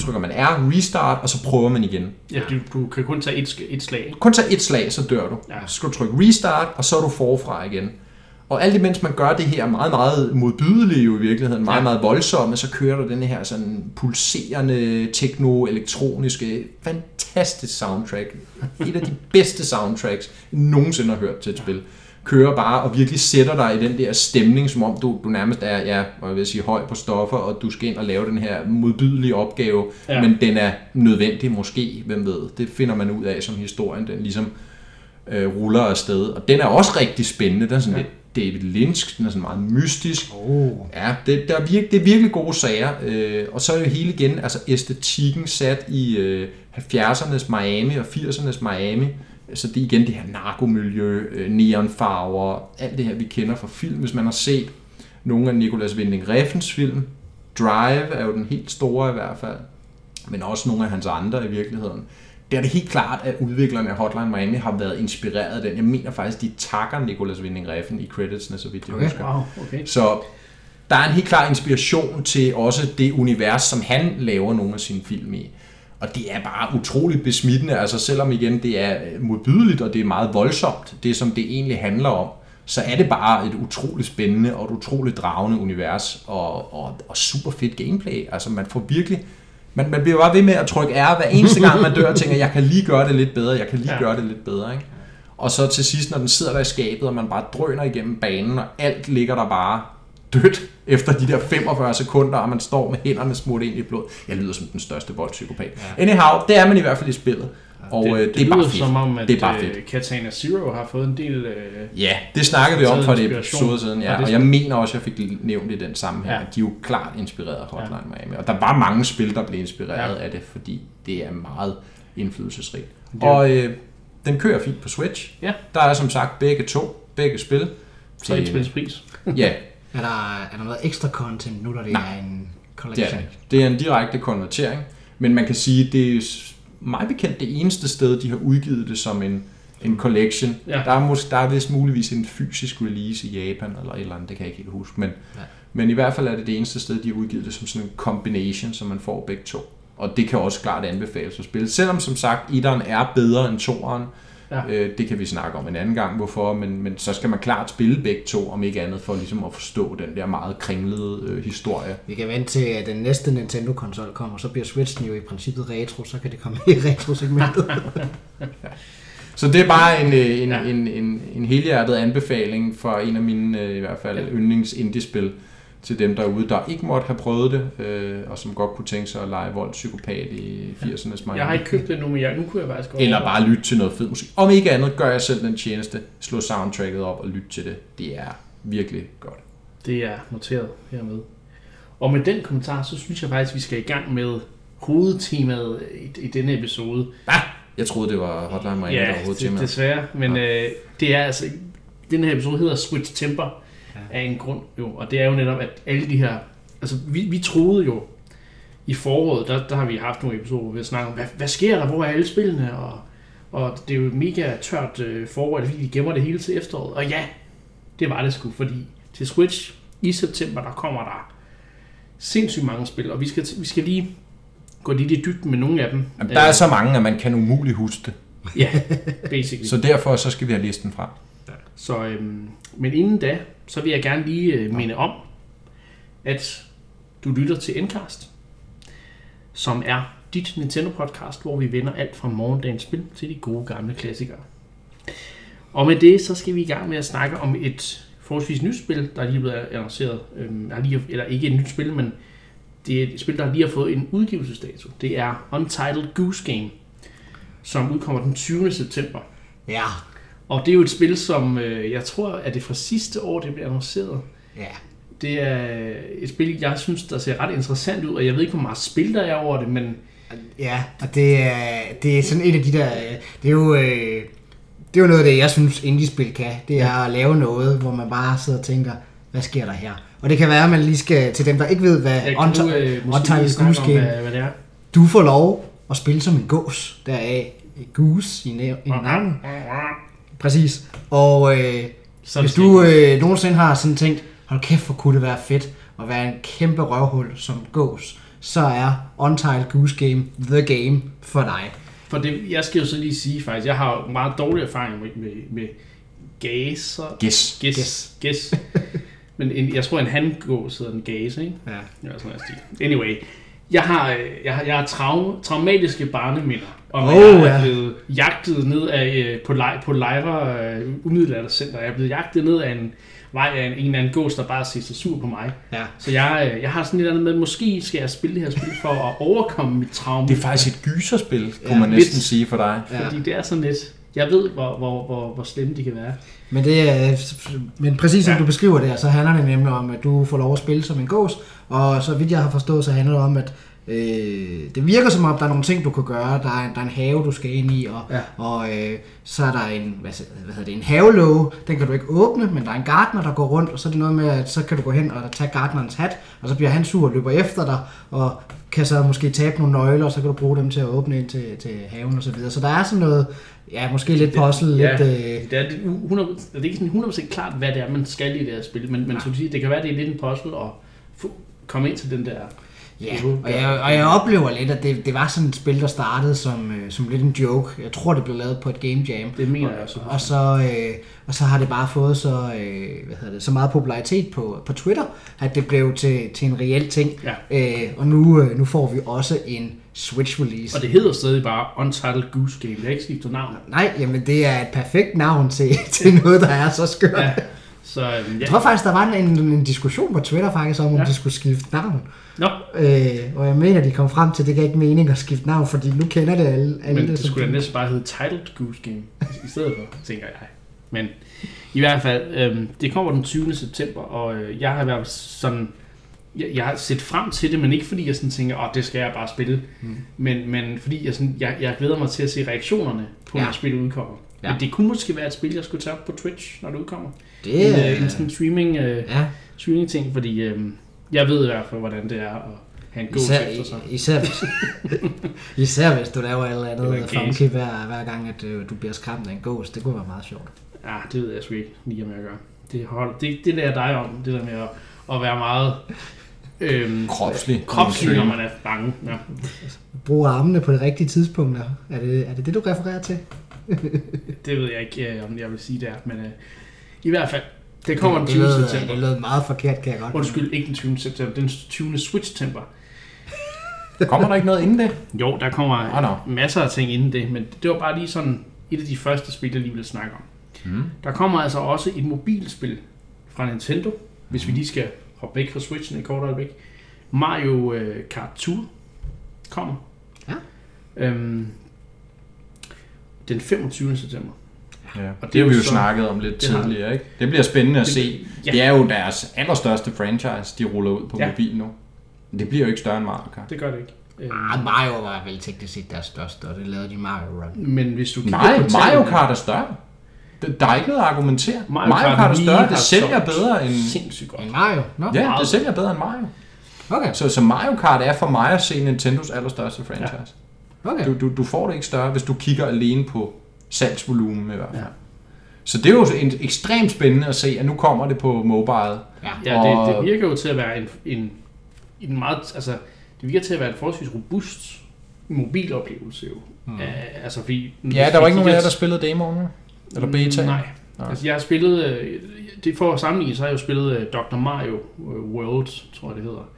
Speaker 2: Trykker man R, restart, og så prøver man igen.
Speaker 1: Ja, du, du kan kun tage et, et slag.
Speaker 2: Kun tage et slag, så dør du.
Speaker 1: Ja.
Speaker 2: Så skal du trykke restart, og så er du forfra igen. Og alt imens man gør det her meget, meget modbydelige jo i virkeligheden, meget,
Speaker 1: Ja.
Speaker 2: meget voldsomme, så kører der den her sådan pulserende, tekno-elektroniske, fantastisk soundtrack. Et af de bedste soundtracks, jeg nogensinde har hørt til et spil. Kører bare og virkelig sætter dig i den der stemning, som om du, du nærmest er, ja, jeg vil sige, høj på stoffer, og du skal ind og lave den her modbydelige opgave,
Speaker 1: Ja.
Speaker 2: men den er nødvendig måske, hvem ved. Det finder man ud af som historien, den ligesom øh, ruller afsted. Og den er også rigtig spændende. Den er sådan
Speaker 1: ja.
Speaker 2: lidt David Lynch, den er sådan meget mystisk.
Speaker 3: Oh.
Speaker 2: Ja, det, der er virke, det er virkelig gode sager. Øh, og så er jo hele igen, altså æstetikken sat i øh, 70'ernes Miami og 80'ernes Miami. Så det er igen det her narkomiljø, øh, neonfarver, alt det her, vi kender fra film. Hvis man har set nogle af Nicolas Winding Refns film, Drive er jo den helt store i hvert fald, men også nogle af hans andre i virkeligheden. Det er det helt klart, at udviklerne af Hotline Miami har været inspireret af den. Jeg mener faktisk, de takker Nicolas Winding Refn i creditsene, så vidt jeg
Speaker 3: Okay.
Speaker 2: husker.
Speaker 1: Wow, okay.
Speaker 2: Så der er en helt klar inspiration til også det univers, som han laver nogle af sine film i. Og det er bare utroligt besmittende, altså selvom igen det er modbydeligt, og det er meget voldsomt, det som det egentlig handler om, så er det bare et utroligt spændende og et utroligt dragende univers, og, og, og super fedt gameplay. Altså man får virkelig, man, man bliver bare ved med at trykke R hver eneste gang man dør, og tænker, jeg kan lige gøre det lidt bedre, jeg kan lige
Speaker 1: Ja.
Speaker 2: ja. gøre det lidt bedre, ikke? Og så til sidst, når den sidder der i skabet, og man bare drøner igennem banen, og alt ligger der bare dødt efter de der 45 sekunder, og man står med hænderne smurt ind i blod. Jeg lyder som den største voldpsykopat. Ja. Anyhow, det er man i hvert fald i spillet. Og
Speaker 1: det,
Speaker 2: øh, det,
Speaker 1: det,
Speaker 2: er bare
Speaker 1: lyder
Speaker 2: fedt.
Speaker 1: som om, at
Speaker 2: det er bare
Speaker 1: øh,
Speaker 2: fedt.
Speaker 1: Katana Zero har fået en del... Øh,
Speaker 2: Ja, det snakkede vi om for det episode siden,
Speaker 1: Og
Speaker 2: ja.
Speaker 1: det
Speaker 2: Og jeg mener også, at jeg fik nævnt i den sammenhæng,
Speaker 1: Ja.
Speaker 2: at de er jo klart inspireret af Hotline Miami. Og der var mange spil, der blev inspireret
Speaker 1: Ja.
Speaker 2: af det, fordi det er meget indflydelsesrigt.
Speaker 1: Det er
Speaker 2: Og øh, den kører fint på Switch.
Speaker 1: Ja.
Speaker 2: Der er som sagt begge to, begge spil.
Speaker 1: så et spils pris.
Speaker 2: Ja,
Speaker 3: Er der, er der noget ekstra content nu, når det
Speaker 2: Nej.
Speaker 3: er en
Speaker 2: Det
Speaker 3: collection?
Speaker 2: er, det. det er en direkte konvertering, men man kan sige, at det er mig bekendt det eneste sted, de har udgivet det som en, en collection.
Speaker 1: Ja.
Speaker 2: Der, er mås- der er vist muligvis en fysisk release i Japan, eller et eller andet, det kan jeg ikke helt huske, men,
Speaker 3: Ja.
Speaker 2: men i hvert fald er det det eneste sted, de har udgivet det som sådan en combination, så man får begge to. Og det kan også klart anbefales at spille. Selvom som sagt, etteren er bedre end toeren,
Speaker 1: Ja.
Speaker 2: Ja. øh, det kan vi snakke om en anden gang, hvorfor, men, men så skal man klart spille begge to, om ikke andet for ligesom at forstå den der meget kringlede øh, historie.
Speaker 3: Vi kan vente til, at den næste Nintendo-konsol kommer, så bliver Switchen jo i princippet retro, så kan det komme i retro-segmentet.
Speaker 2: Så det er bare en, øh, en,
Speaker 1: Ja.
Speaker 2: ja. en, en, en helhjertet anbefaling for en af mine øh, i hvert fald
Speaker 1: Ja.
Speaker 2: yndlings indie-spil til dem derude, der ikke måtte have prøvet det, øh, og som godt kunne tænke sig at lege voldspsykopat i 80'ernes Miami.
Speaker 1: Jeg har ikke købt det nu, men jeg, nu kunne jeg faktisk godt
Speaker 2: Eller bare lytte til noget fed musik. Om ikke andet, gør jeg selv den tjeneste. Slå soundtracket op og lyt til det. Det er virkelig godt.
Speaker 1: Det er noteret hermed. Og med den kommentar, så synes jeg faktisk, at vi skal i gang med hovedtemaet i, i denne episode.
Speaker 2: Jeg troede, det var Hotline Miami, der
Speaker 1: Ja,
Speaker 2: var
Speaker 1: det,
Speaker 2: hovedtemaet.
Speaker 1: desværre. Men ja. øh, det er altså... Den her episode hedder Switch Temper
Speaker 3: Ja.
Speaker 1: af en grund jo. Og det er jo netop, at alle de her... Altså, vi, vi troede jo i foråret, der, der har vi haft nogle episoder, hvor vi har snakket om, hvad, hvad sker der? Hvor er alle spillene? Og, og det er jo mega tørt øh, forår, fordi de gemmer det hele til efteråret. Og ja, det var det sgu, fordi til Switch i september, der kommer der sindssygt mange spil, og vi skal, vi skal lige gå lidt i dybden med nogle af dem.
Speaker 2: Jamen, der er så mange, at man kan umuligt huske det.
Speaker 1: Ja, basically.
Speaker 2: Så derfor så skal vi have listen fra.
Speaker 1: Så, øhm, men inden da, så vil jeg gerne lige øh, minde om, at du lytter til Endcast, som er dit Nintendo-podcast, hvor vi vender alt fra morgendagens spil til de gode gamle klassikere. Og med det, så skal vi i gang med at snakke om et forholdsvis nyt spil, der er lige blevet annonceret. Øhm, er lige, eller ikke et nyt spil, men det er et spil, der lige har fået en udgivelsesdato. Det er Untitled Goose Game, som udkommer den 20. september.
Speaker 3: ja,
Speaker 1: Og det er jo et spil, som øh, jeg tror, at det fra sidste år, det blev annonceret.
Speaker 3: ja.
Speaker 1: Det er et spil, jeg synes, der ser ret interessant ud, og jeg ved ikke, hvor meget spil der er over det, men
Speaker 3: Ja, og det er, det er sådan et af de der... Det er jo, øh, det er jo noget af det, jeg synes, indie-spil kan. Det er at lave noget, hvor man bare sidder og tænker, hvad sker der her? Og det kan være, at man lige skal, til dem, der ikke ved, hvad
Speaker 1: du, øh,
Speaker 3: Goose Game,
Speaker 1: hvad, hvad det er.
Speaker 3: du får lov at spille som en gås, deraf goose i, i navnet. Præcis. Og øh, hvis du øh, nogensinde har sådan tænkt, hold kæft, hvor kunne det være fedt at være en kæmpe røvhul som gås, så er Untitled Goose Game the game for dig.
Speaker 1: For det, jeg skal jo så lige sige faktisk, jeg har jo meget dårlig erfaring med, med, med gaser.
Speaker 2: Guess.
Speaker 1: Gæs.
Speaker 3: Gæs.
Speaker 1: Gæs. Men en, jeg tror, en handgås hedder en gase, ikke?
Speaker 3: Ja.
Speaker 1: Ja, sådan noget stil. Anyway, jeg har, øh, jeg har, jeg har trau, traumatiske barneminder. Om
Speaker 3: Oh,
Speaker 1: jeg er
Speaker 3: ja.
Speaker 1: blevet jagtet ned af, øh, på, lej, på Lejre øh, Umiddelaldercenter. Jeg er blevet jagtet ned af en vej af en, en eller anden gås, der bare ser sig sur på mig.
Speaker 3: Ja.
Speaker 1: Så jeg, øh, jeg har sådan et eller andet med, måske skal jeg spille det her spil for at overkomme mit traume.
Speaker 2: Det er faktisk et gyserspil, kunne
Speaker 3: Ja,
Speaker 2: man næsten
Speaker 1: lidt.
Speaker 2: sige for dig.
Speaker 3: Ja.
Speaker 1: Fordi det er sådan lidt... Jeg ved, hvor, hvor, hvor, hvor slemme de kan være.
Speaker 3: Men, det er, men præcis som
Speaker 1: Ja.
Speaker 3: du beskriver det, så handler det nemlig om, at du får lov at spille som en gås, og så vidt jeg har forstået, så handler det om, at øh, det virker som om, der er nogle ting, du kan gøre. Der er, en, der er en have, du skal ind i, og,
Speaker 1: Ja.
Speaker 3: og øh, så er der en, hvad, hvad hedder det, en havelåge. Den kan du ikke åbne, men der er en gartner, der går rundt, og så er det noget med, at så kan du gå hen og tage gartnerens hat, og så bliver han sur og løber efter dig, og kan så måske tabe nogle nøgler, og så kan du bruge dem til at åbne ind til, til haven og så videre. Så der er sådan noget, ja, måske lidt puzzle,
Speaker 1: Ja,
Speaker 3: lidt... Øh,
Speaker 1: det er, lidt u- 100, det er ikke sådan 100% klart, hvad det er, man skal i det her spil, men, men som du siger, det kan være, det er lidt en puzzle at komme ind til den der...
Speaker 3: Ja, og jeg, og jeg oplever lidt, at det, det var sådan et spil, der startede som, øh, som lidt en joke. Jeg tror, det blev lavet på et game jam.
Speaker 1: Det mener
Speaker 3: og,
Speaker 1: jeg også.
Speaker 3: Og så, øh, og så har det bare fået så, øh, hvad hedder det, så meget popularitet på, på Twitter, at det blev til, til en reel ting.
Speaker 1: Ja.
Speaker 3: Øh, og nu, øh, nu får vi også en Switch release.
Speaker 1: Og det hedder stadig bare Untitled Goose Game. Det er ikke skiftet navn.
Speaker 3: Nej, jamen det er et perfekt navn til, til noget, der er så skørt.
Speaker 1: Ja. Så øhm, ja.
Speaker 3: Jeg tror faktisk, der var en, en diskussion på Twitter faktisk om, om
Speaker 1: Ja.
Speaker 3: de skulle skifte navn.
Speaker 1: Nå,
Speaker 3: Øh, og jeg mener, de kom frem til, at det gav ikke mening at skifte navn, fordi nu kender det alle. alle
Speaker 1: men det
Speaker 3: som-
Speaker 1: skulle da næsten bare hedde Titled Goose Game i stedet for, tænker jeg. Men i hvert fald, øhm, det kommer den 20. september, og øh, jeg har været sådan... Jeg, jeg har set frem til det, men ikke fordi jeg sådan tænker, åh, det skal jeg bare spille. Mm. Men, men fordi jeg, sådan, jeg, jeg glæder mig til at se reaktionerne på, ja. Når spillet udkommer. Ja. Men det kunne måske være et spil, jeg skulle tage op på Twitch, når det udkommer.
Speaker 3: Det
Speaker 1: en,
Speaker 3: er...
Speaker 1: øh, en sådan streaming øh,
Speaker 3: Ja,
Speaker 1: streaming-ting, fordi øh, jeg ved i hvert fald, hvordan det er at have en god
Speaker 3: Især,
Speaker 1: efter sig.
Speaker 3: især, hvis, især hvis du laver et eller andet funky hver, hver gang, at øh, du bliver skræmt af en ghost. Det kunne være meget sjovt.
Speaker 1: Ja, det ved jeg sgu ikke lige, om jeg gør. Det, hold, det, det lærer dig om, det der med at, at være meget øhm,
Speaker 2: Kropslig.
Speaker 1: kropslig, når man er bange. Ja.
Speaker 3: Brug armene på det rigtige tidspunkt. Er det, er det det, du refererer til?
Speaker 1: Det ved jeg ikke, øh, om jeg vil sige der, men øh, i hvert fald, det kommer den
Speaker 3: det,
Speaker 1: 20.
Speaker 3: det, lød,
Speaker 1: september.
Speaker 3: det lød meget forkert, kan jeg godt.
Speaker 1: Undskyld, ikke den 20. september, den 20. Switch-temper.
Speaker 2: Kommer der ikke noget inden det?
Speaker 1: Jo, der kommer
Speaker 2: Ah, nå.
Speaker 1: masser af ting inden det, men det var bare lige sådan et af de første spil, jeg lige ville snakke om.
Speaker 2: Mm.
Speaker 1: Der kommer altså også et mobilspil fra Nintendo, hvis vi lige skal hoppe væk fra Switchen et kort øjeblik. Mario øh, Kart Tour kommer.
Speaker 3: Ja.
Speaker 1: Øhm, den 25. september.
Speaker 2: Ja.
Speaker 1: Og det
Speaker 2: det har vi
Speaker 1: jo så-
Speaker 2: snakket om lidt
Speaker 1: det har-
Speaker 2: tidligere, ikke? Det bliver spændende at
Speaker 1: Det-
Speaker 2: se.
Speaker 1: ja.
Speaker 2: Det er jo deres allerstørste franchise, de ruller ud på
Speaker 1: Ja.
Speaker 2: mobil nu. Men det bliver jo ikke større end Mario Kart.
Speaker 1: Det gør det ikke. Øhm,
Speaker 3: Ah, Mario var vel teknisk set deres største, og det lavede de Mario Run.
Speaker 1: men hvis du kigger
Speaker 2: Nej,
Speaker 1: på
Speaker 2: Mario Kart er større. Der er ikke noget at argumentere.
Speaker 1: Mario
Speaker 2: Mario,
Speaker 1: Kart
Speaker 2: Kart er større, det sælger bedre end...
Speaker 1: Sindssygt godt.
Speaker 3: En Mario? Nå?
Speaker 2: Ja, det sælger bedre end Mario.
Speaker 3: Okay.
Speaker 2: Så, så Mario Kart er for mig at se Nintendos allerstørste franchise.
Speaker 3: okay.
Speaker 2: Du, du, du får det ikke større, hvis du kigger alene på salgsvolumen i hvert fald.
Speaker 1: Ja.
Speaker 2: Så det er jo en, ekstremt spændende at se, at nu kommer det på mobile.
Speaker 3: Ja.
Speaker 1: Ja,
Speaker 2: Og-
Speaker 1: det, det virker jo til at være en, en, en meget, altså, det virker til at være en forholdsvis robust mobiloplevelse jo. Mm. Uh, altså, fordi,
Speaker 2: Ja, der var ikke nogen af jer, der spillede demoen, eller beta.
Speaker 1: Nej.
Speaker 2: Nej.
Speaker 1: Altså, jeg har spillet, øh, det for at sammenligne, så har jeg jo spillet øh, Dr. Mario øh, World, tror jeg det hedder.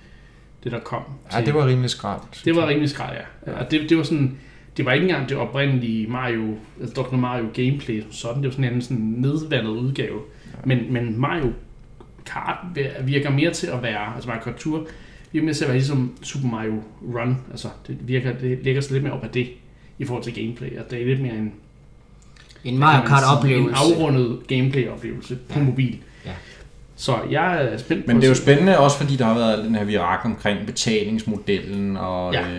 Speaker 1: Det der kom.
Speaker 2: Ja,
Speaker 1: til-
Speaker 2: det var rimelig skralt.
Speaker 1: det var rimelig skræt, ja. Og det, det var sådan, det var ikke engang det oprindelige Mario, altså Dr. Mario gameplay som sådan, det var sådan en sådan nedvandet udgave. Ja. Men, men Mario Kart virker mere til at være, altså Mario Kart Tour, virker mere til at være ligesom Super Mario Run, altså det virker, det lægger sig lidt mere op af det, i forhold til gameplay, og det er lidt mere en,
Speaker 3: En Mario Kart oplevelse.
Speaker 1: en afrundet gameplay-oplevelse på
Speaker 3: Ja.
Speaker 1: mobil.
Speaker 3: Ja.
Speaker 1: Så jeg er spændt
Speaker 2: Men det er jo
Speaker 1: at
Speaker 2: spændende også, fordi der har været den her virak omkring betalingsmodellen, og
Speaker 1: ja.
Speaker 2: øh,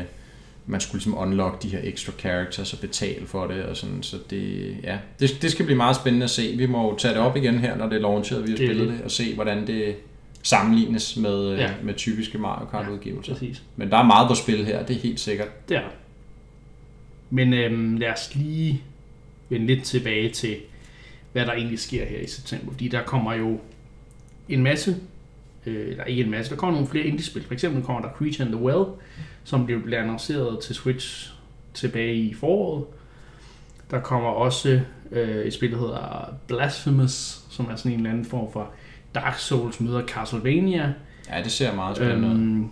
Speaker 2: man skulle ligesom unlock de her extra characters og betale for det, og sådan, så det, ja, det, det skal blive meget spændende at se. Vi må jo tage det op igen her, når det er launchet, vi har
Speaker 1: Det
Speaker 2: spillet det. og se, hvordan det sammenlignes med,
Speaker 1: Ja.
Speaker 2: ja. med typiske Mario Kart-udgivelser.
Speaker 1: Præcis.
Speaker 2: Men der er meget på spil her, det er helt sikkert.
Speaker 1: Det er der. Men øhm, lad os lige vende lidt tilbage til, hvad der egentlig sker her i september. Fordi der kommer jo en masse, øh, eller ikke en masse, der kommer nogle flere indie-spil. For eksempel kommer der Creature in the Well, som blev blev annonceret til Switch tilbage i foråret. Der kommer også øh, et spil, der hedder Blasphemous, som er sådan en eller anden form for Dark Souls møder Castlevania.
Speaker 2: Ja, det ser meget spændende ud.
Speaker 1: Øhm,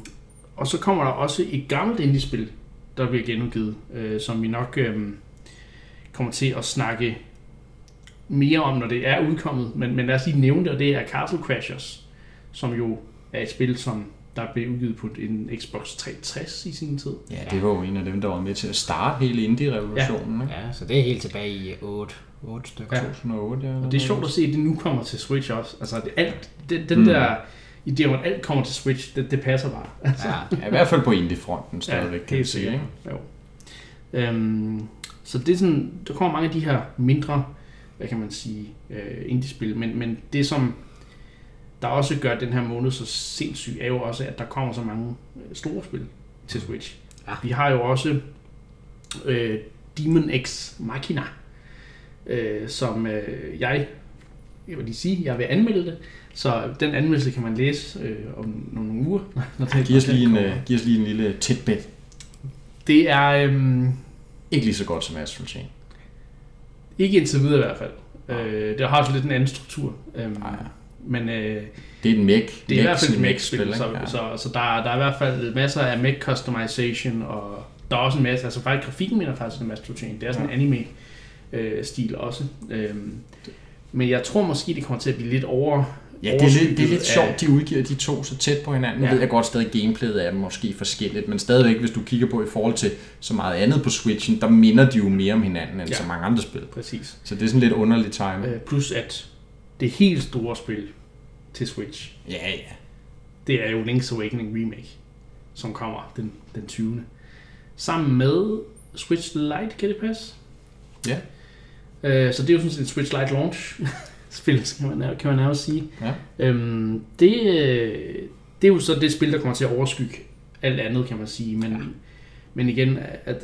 Speaker 1: og så kommer der også et gammelt indie-spil, der bliver genudgivet, øh, som vi nok øh, kommer til at snakke mere om, når det er udkommet. Men, men lad os lige nævne det, og det er Castle Crashers, som jo er et spil, som der blev udgivet på en Xbox 360 i sin tid.
Speaker 2: Ja, det var jo en af dem, der var med til at starte hele indie-revolutionen. Ja.
Speaker 3: Ja, så det er helt tilbage i 8, 8 stykker.
Speaker 1: Ja.
Speaker 2: 2008, ja.
Speaker 1: Og det er sjovt at se, at det nu kommer til Switch også. Altså, det, alt, det, den
Speaker 2: Mm.
Speaker 1: der idé om, at alt kommer til Switch, det, det passer bare.
Speaker 3: Ja.
Speaker 2: Ja, i hvert fald på indie-fronten stadigvæk, kan man
Speaker 1: helt
Speaker 2: sige. Ikke?
Speaker 1: Jo. Øhm, så det er sådan, der kommer mange af de her mindre, hvad kan man sige, øh, indie-spil, men, men det som der også gør den her måned så sindssyg, er jo også, at der kommer så mange øh, store spil til Switch.
Speaker 3: Ja.
Speaker 1: Vi har jo også øh, Demon X Machina, øh, som øh, jeg, jeg vil lige sige, jeg vil anmelde det, så den anmeldelse kan man læse øh, om nogle uger. Når det,
Speaker 2: Giv os, lige en, uh, giv os lige en lille tidbit.
Speaker 1: Det er... Øh,
Speaker 2: Ikke lige så godt som Astral Chain.
Speaker 1: Ikke indtil videre i hvert fald. Øh, det har også lidt en anden struktur. Øhm,
Speaker 2: Nej.
Speaker 1: Men øh,
Speaker 2: Det er et mech.
Speaker 1: det er i hvert fald et
Speaker 2: mech-spil,
Speaker 1: så,
Speaker 2: Ja.
Speaker 1: så, så der, der er i hvert fald masser af mech customization, og der er også en masse, altså faktisk grafikken minder faktisk en Astro Chain. Det er sådan en anime øh, stil også. Øhm, men jeg tror måske, det kommer til at blive lidt over
Speaker 2: Ja, det er, lidt, det er lidt sjovt,
Speaker 1: af-
Speaker 2: de udgiver de to så tæt på hinanden.
Speaker 1: Ja.
Speaker 2: ved jeg godt stadig, gameplayet er måske forskelligt, men stadigvæk, hvis du kigger på i forhold til så meget andet på Switchen, der minder de jo mere om hinanden end
Speaker 1: Ja.
Speaker 2: ja. så mange andre spil.
Speaker 1: Præcis.
Speaker 2: Så det er sådan lidt underligt time.
Speaker 1: Øh, plus at det helt store spil til Switch,
Speaker 2: Ja, ja.
Speaker 1: det er jo Link's Awakening Remake, som kommer den, den 20. Sammen med Switch Lite, kan det passe?
Speaker 2: Ja.
Speaker 1: Øh, så det er jo sådan set en Switch Lite launch. spil, kan man, kan man nærmest sige.
Speaker 2: Ja.
Speaker 1: Øhm, det, det er jo så det spil, der kommer til at overskygge alt andet, kan man sige. Men, ja. men igen, at,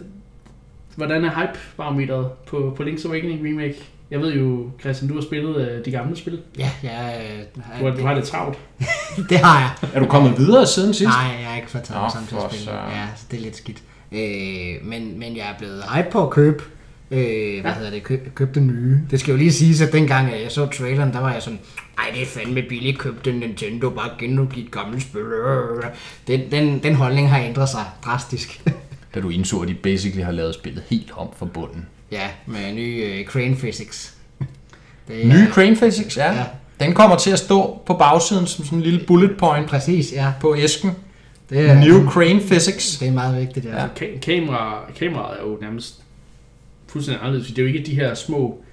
Speaker 1: hvordan er hype-barometeret på, på Link's Awakening Remake? Jeg ved jo, Christian, du har spillet øh, de gamle spil.
Speaker 3: Ja, ja, øh,
Speaker 1: Du har, du har lidt travlt.
Speaker 3: det har jeg.
Speaker 2: Er du kommet videre siden sidst?
Speaker 3: Nej, jeg har ikke fået taget
Speaker 2: Nå,
Speaker 3: mig sammen til
Speaker 2: for
Speaker 3: at spille.
Speaker 2: søren.
Speaker 3: Ja, så det er lidt skidt. Øh, men, men jeg er blevet hype på at købe, øh, hvad hedder det, køb, køb den nye. Det skal jo lige siges, at dengang at jeg så traileren, der var jeg sådan, ej, det er fandme billigt, køb den Nintendo, bare genudgive et gammelt spil. Den, den, den holdning har ændret sig drastisk.
Speaker 2: Da du indså, at de basically har lavet spillet helt om fra bunden.
Speaker 3: Ja, med ny øh, Crane Physics. Det
Speaker 2: Nye Crane Physics, ja.
Speaker 3: Ja.
Speaker 2: Den kommer til at stå på bagsiden som sådan en lille bullet point
Speaker 3: Præcis, ja.
Speaker 2: på æsken.
Speaker 3: Det er,
Speaker 2: New Crane Physics.
Speaker 3: det er meget vigtigt, ja.
Speaker 2: Ja.
Speaker 1: Ka- kamera, kameraet er jo nærmest fuldstændig anderledes. Det er jo ikke de her små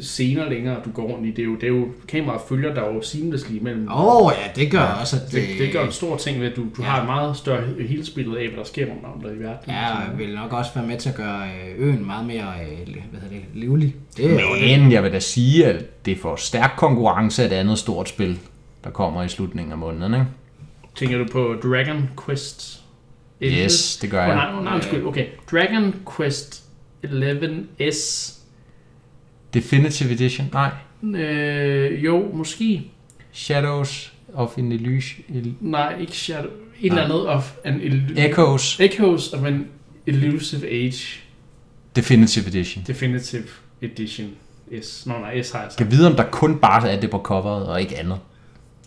Speaker 1: scener længere, du går rundt i. Det er jo, det er jo kameraet følger der jo seamlessly imellem.
Speaker 3: Åh oh, ja, det gør ja, også, at
Speaker 1: Det, det gør en stor ting ved, at du, du
Speaker 3: Ja.
Speaker 1: har et meget større helhedsbillede af, hvad der sker rundt om dig i verden.
Speaker 3: Ja, og jeg vil nok også være med til at gøre øh, øen meget mere øh, hvad hedder det, livlig. Det er jo det.
Speaker 2: Men jeg vil da sige, at det får stærk konkurrence af et andet stort spil, der kommer i slutningen af måneden. Ikke?
Speaker 1: Tænker du på Dragon Quest 11?
Speaker 2: Yes, det gør
Speaker 1: Oh,
Speaker 2: jeg.
Speaker 1: nej, nej, undskyld. Okay. Dragon Quest 11S.
Speaker 2: Definitive Edition? Nej.
Speaker 1: Øh, jo, måske.
Speaker 2: Shadows of an Illusion.
Speaker 1: Nej, ikke Shadow. Et eller
Speaker 2: Nej.
Speaker 1: andet of an illu-
Speaker 2: Echoes.
Speaker 1: Echoes of an Elusive Age
Speaker 2: Definitive Edition.
Speaker 1: Definitive Edition S. Nå, nej, S har jeg
Speaker 2: Jeg
Speaker 1: sagt.
Speaker 2: kan vide, om der kun bare er det på coveret og ikke andet.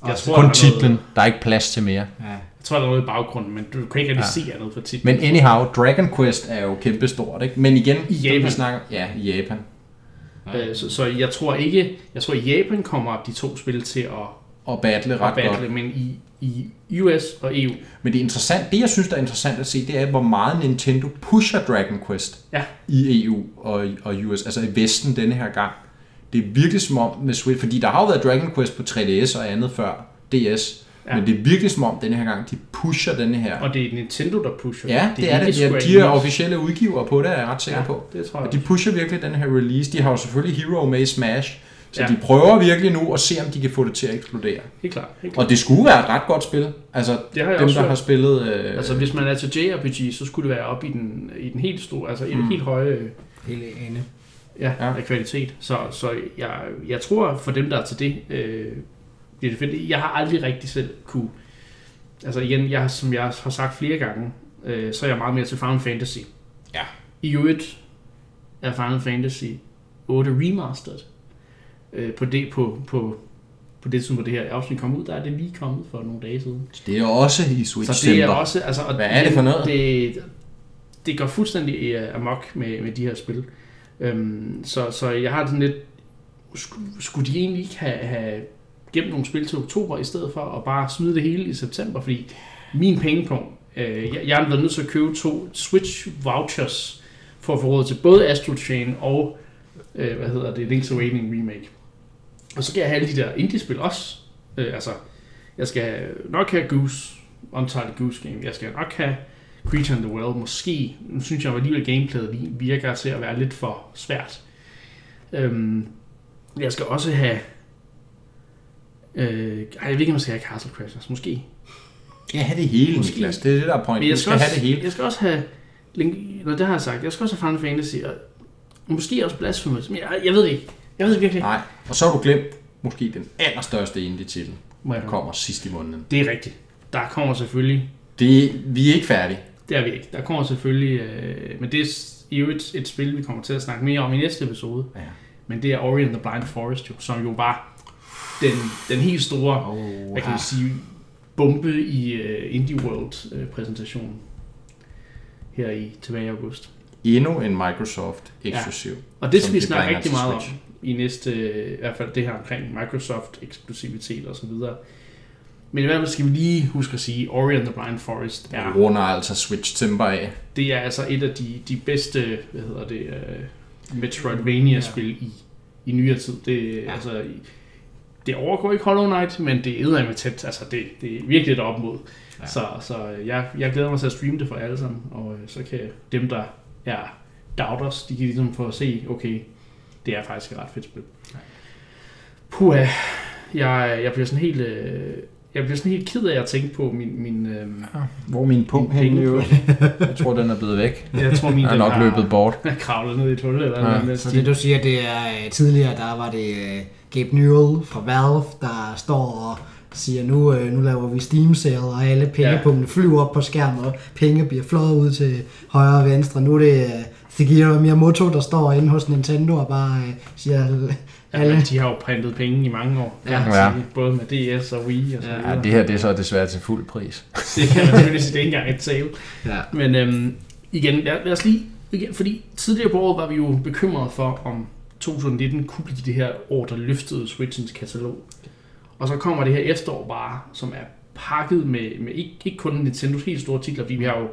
Speaker 1: Jeg tror,
Speaker 2: Kun
Speaker 1: der er
Speaker 2: titlen.
Speaker 1: noget-
Speaker 2: Der er ikke plads til mere.
Speaker 3: Ja.
Speaker 1: Jeg tror, der er noget i baggrunden, men du kan ikke rigtig
Speaker 2: Ja.
Speaker 1: se andet for titlen.
Speaker 2: Men anyhow, Dragon Quest er jo kæmpestort, ikke? Men igen,
Speaker 1: I Japan.
Speaker 2: vi snakker, ja, i Japan.
Speaker 1: Øh, så, så jeg tror ikke, jeg tror i Japan kommer de to spil til at,
Speaker 2: Og battle
Speaker 1: at
Speaker 2: ret
Speaker 1: battle,
Speaker 2: godt.
Speaker 1: men i, i US og EU,
Speaker 2: Men det er interessant, det jeg synes, der er interessant at se, det er, hvor meget Nintendo pusher Dragon Quest
Speaker 1: Ja.
Speaker 2: i EU og, og US, altså i Vesten denne her gang. Det er virkelig som om med Switch, fordi der har jo været Dragon Quest på 3DS og andet før DS,
Speaker 1: Ja.
Speaker 2: men det er virkelig som om denne her gang, de pusher denne her.
Speaker 1: og det er Nintendo, der pusher.
Speaker 2: Ja, det, er det. Ja, de er officielle udgivere på det, er jeg ret sikker
Speaker 1: ja,
Speaker 2: på.
Speaker 1: det tror jeg
Speaker 2: Og de pusher virkelig den her release. De har jo selvfølgelig Hero med i Smash, så
Speaker 1: Ja.
Speaker 2: de prøver virkelig nu at se, om de kan få det til at eksplodere.
Speaker 1: Helt klart. Helt klart.
Speaker 2: Og det skulle være et ret godt spil. Altså,
Speaker 1: Det har jeg
Speaker 2: dem,
Speaker 1: også
Speaker 2: der
Speaker 1: hørt.
Speaker 2: har spillet... Øh,
Speaker 1: Altså, hvis man er til JRPG, så skulle det være op i den, i den helt store, altså i den
Speaker 2: Mm.
Speaker 1: helt høje
Speaker 3: Hele ene.
Speaker 1: ja,
Speaker 2: Ja.
Speaker 1: ja. af kvalitet. Så, så jeg, jeg tror, for dem, der er til det, øh, bliver det fedt. Jeg har aldrig rigtig selv kunne... Altså igen, jeg, som jeg har sagt flere gange, øh, så er jeg meget mere til Final Fantasy.
Speaker 2: Ja.
Speaker 1: I øvrigt er Final Fantasy 8 Remastered. Øh, på det, på, på, på det, som det her afsnit kom ud, der er det lige kommet for nogle dage siden.
Speaker 2: Det er også i Switch
Speaker 1: Så det er også, altså, og
Speaker 2: Hvad er det for noget?
Speaker 1: Det, det går fuldstændig uh, amok med, med de her spil. Um, så, så jeg har sådan lidt, skulle, skulle de egentlig ikke have, have gemt nogle spil til oktober, i stedet for at bare smide det hele i september, fordi min pengepunkt, øh, jeg, jeg har blevet nødt til at købe to Switch vouchers, for at få råd til både Astro Chain og, øh, hvad hedder det, Link's Awakening Remake. Og så skal jeg have alle de der indie-spil også. Øh, altså, jeg skal nok have Goose, Untitled Goose Game. Jeg skal nok have Creature in the World. Måske. Nu synes jeg at alligevel gameplayet virker til at være lidt for svært. Øhm, jeg skal også have... Øh, ej, jeg ved ikke, om jeg skal have Castle Crashers. Måske.
Speaker 2: skal have det hele,
Speaker 1: Måske.
Speaker 2: Niklas. Det er det, der er
Speaker 1: Men
Speaker 2: pointen.
Speaker 1: jeg skal,
Speaker 2: skal
Speaker 1: også,
Speaker 2: have det hele.
Speaker 1: jeg skal også have... Link, Nå, det har jeg sagt. Jeg skal også have Final Fantasy. Og måske også Blasphemous. Men jeg, jeg ved ikke. Jeg ved virkelig ikke.
Speaker 2: Nej, og så har du glemt måske den allerstørste indie-titel,
Speaker 1: Må jeg
Speaker 2: der kommer sidst i måneden.
Speaker 1: Det er rigtigt. Der kommer selvfølgelig
Speaker 2: Det, vi er ikke færdige.
Speaker 1: Det er vi ikke. Der kommer selvfølgelig, øh, men det er i øvrigt et spil, vi kommer til at snakke mere om i næste episode.
Speaker 2: Ja.
Speaker 1: Men det er Ori and the Blind Forest, jo, som jo var den, den helt store,
Speaker 3: Oh,
Speaker 1: hvad kan man sige, bombe i uh, Indie World uh, præsentationen her i tilbage i august.
Speaker 2: Endnu en Microsoft eksklusiv.
Speaker 1: Og det skal vi snakke rigtig meget om i næste, øh, i hvert fald det her omkring Microsoft eksklusivitet og så videre. Men i hvert fald skal vi lige huske at sige, Ori and the Blind Forest
Speaker 2: Ja.
Speaker 1: er
Speaker 2: runder altså Switch Timber af.
Speaker 1: det er altså et af de, de bedste, hvad hedder det, uh, Metroidvania-spil i, i nyere tid. Det, ja. altså, i- det overgår ikke Hollow Knight, men det er med tæt. Altså, det, det er virkelig op mod. Ja.
Speaker 3: Ja.
Speaker 1: Så, så jeg, jeg glæder mig til at streame det for alle sammen, og øh, så kan dem, der er doubters, de kan ligesom få at se, okay, det er faktisk et ret fedt spil.
Speaker 3: Ja.
Speaker 1: Puh, jeg, jeg bliver sådan helt... Øh, jeg bliver sådan helt ked af at tænke på min... min øh,
Speaker 2: Hvor er min pung
Speaker 1: penge.
Speaker 2: jo? Jeg tror, den er blevet væk.
Speaker 1: jeg tror, min
Speaker 2: Den er
Speaker 1: den
Speaker 2: nok
Speaker 1: har,
Speaker 2: løbet bort.
Speaker 1: er kravlet ned i et hul eller
Speaker 2: Ja,
Speaker 1: ja, noget.
Speaker 3: Så det du siger, det er øh, tidligere, der var det øh, Gabe Newell fra Valve, der står og siger, nu, øh, nu laver vi Steam Sale, og alle pengepunktene flyver op på skærmen, og penge bliver flået ud til højre og venstre. Nu er det øh, Shigeru Miyamoto, der står inde hos Nintendo og bare øh, siger,
Speaker 1: Ja,
Speaker 3: alle,
Speaker 1: men de har jo printet penge i mange år,
Speaker 3: Ja.
Speaker 1: man
Speaker 2: Ja.
Speaker 1: Både med DS og Wii og så
Speaker 3: Ja,
Speaker 1: videre.
Speaker 2: Ja, det her det er så desværre til fuld pris.
Speaker 1: Det kan man selvfølgelig sige, det er ikke engang et sale.
Speaker 3: ja.
Speaker 1: Men øhm, igen, lad, lad os lige, igen, fordi tidligere på året var vi jo bekymrede for, om 2019 kunne blive det her år, der løftede Switchens katalog. Og så kommer det her efterår bare, som er pakket med, med ikke, ikke kun Nintendos helt store titler, fordi vi har jo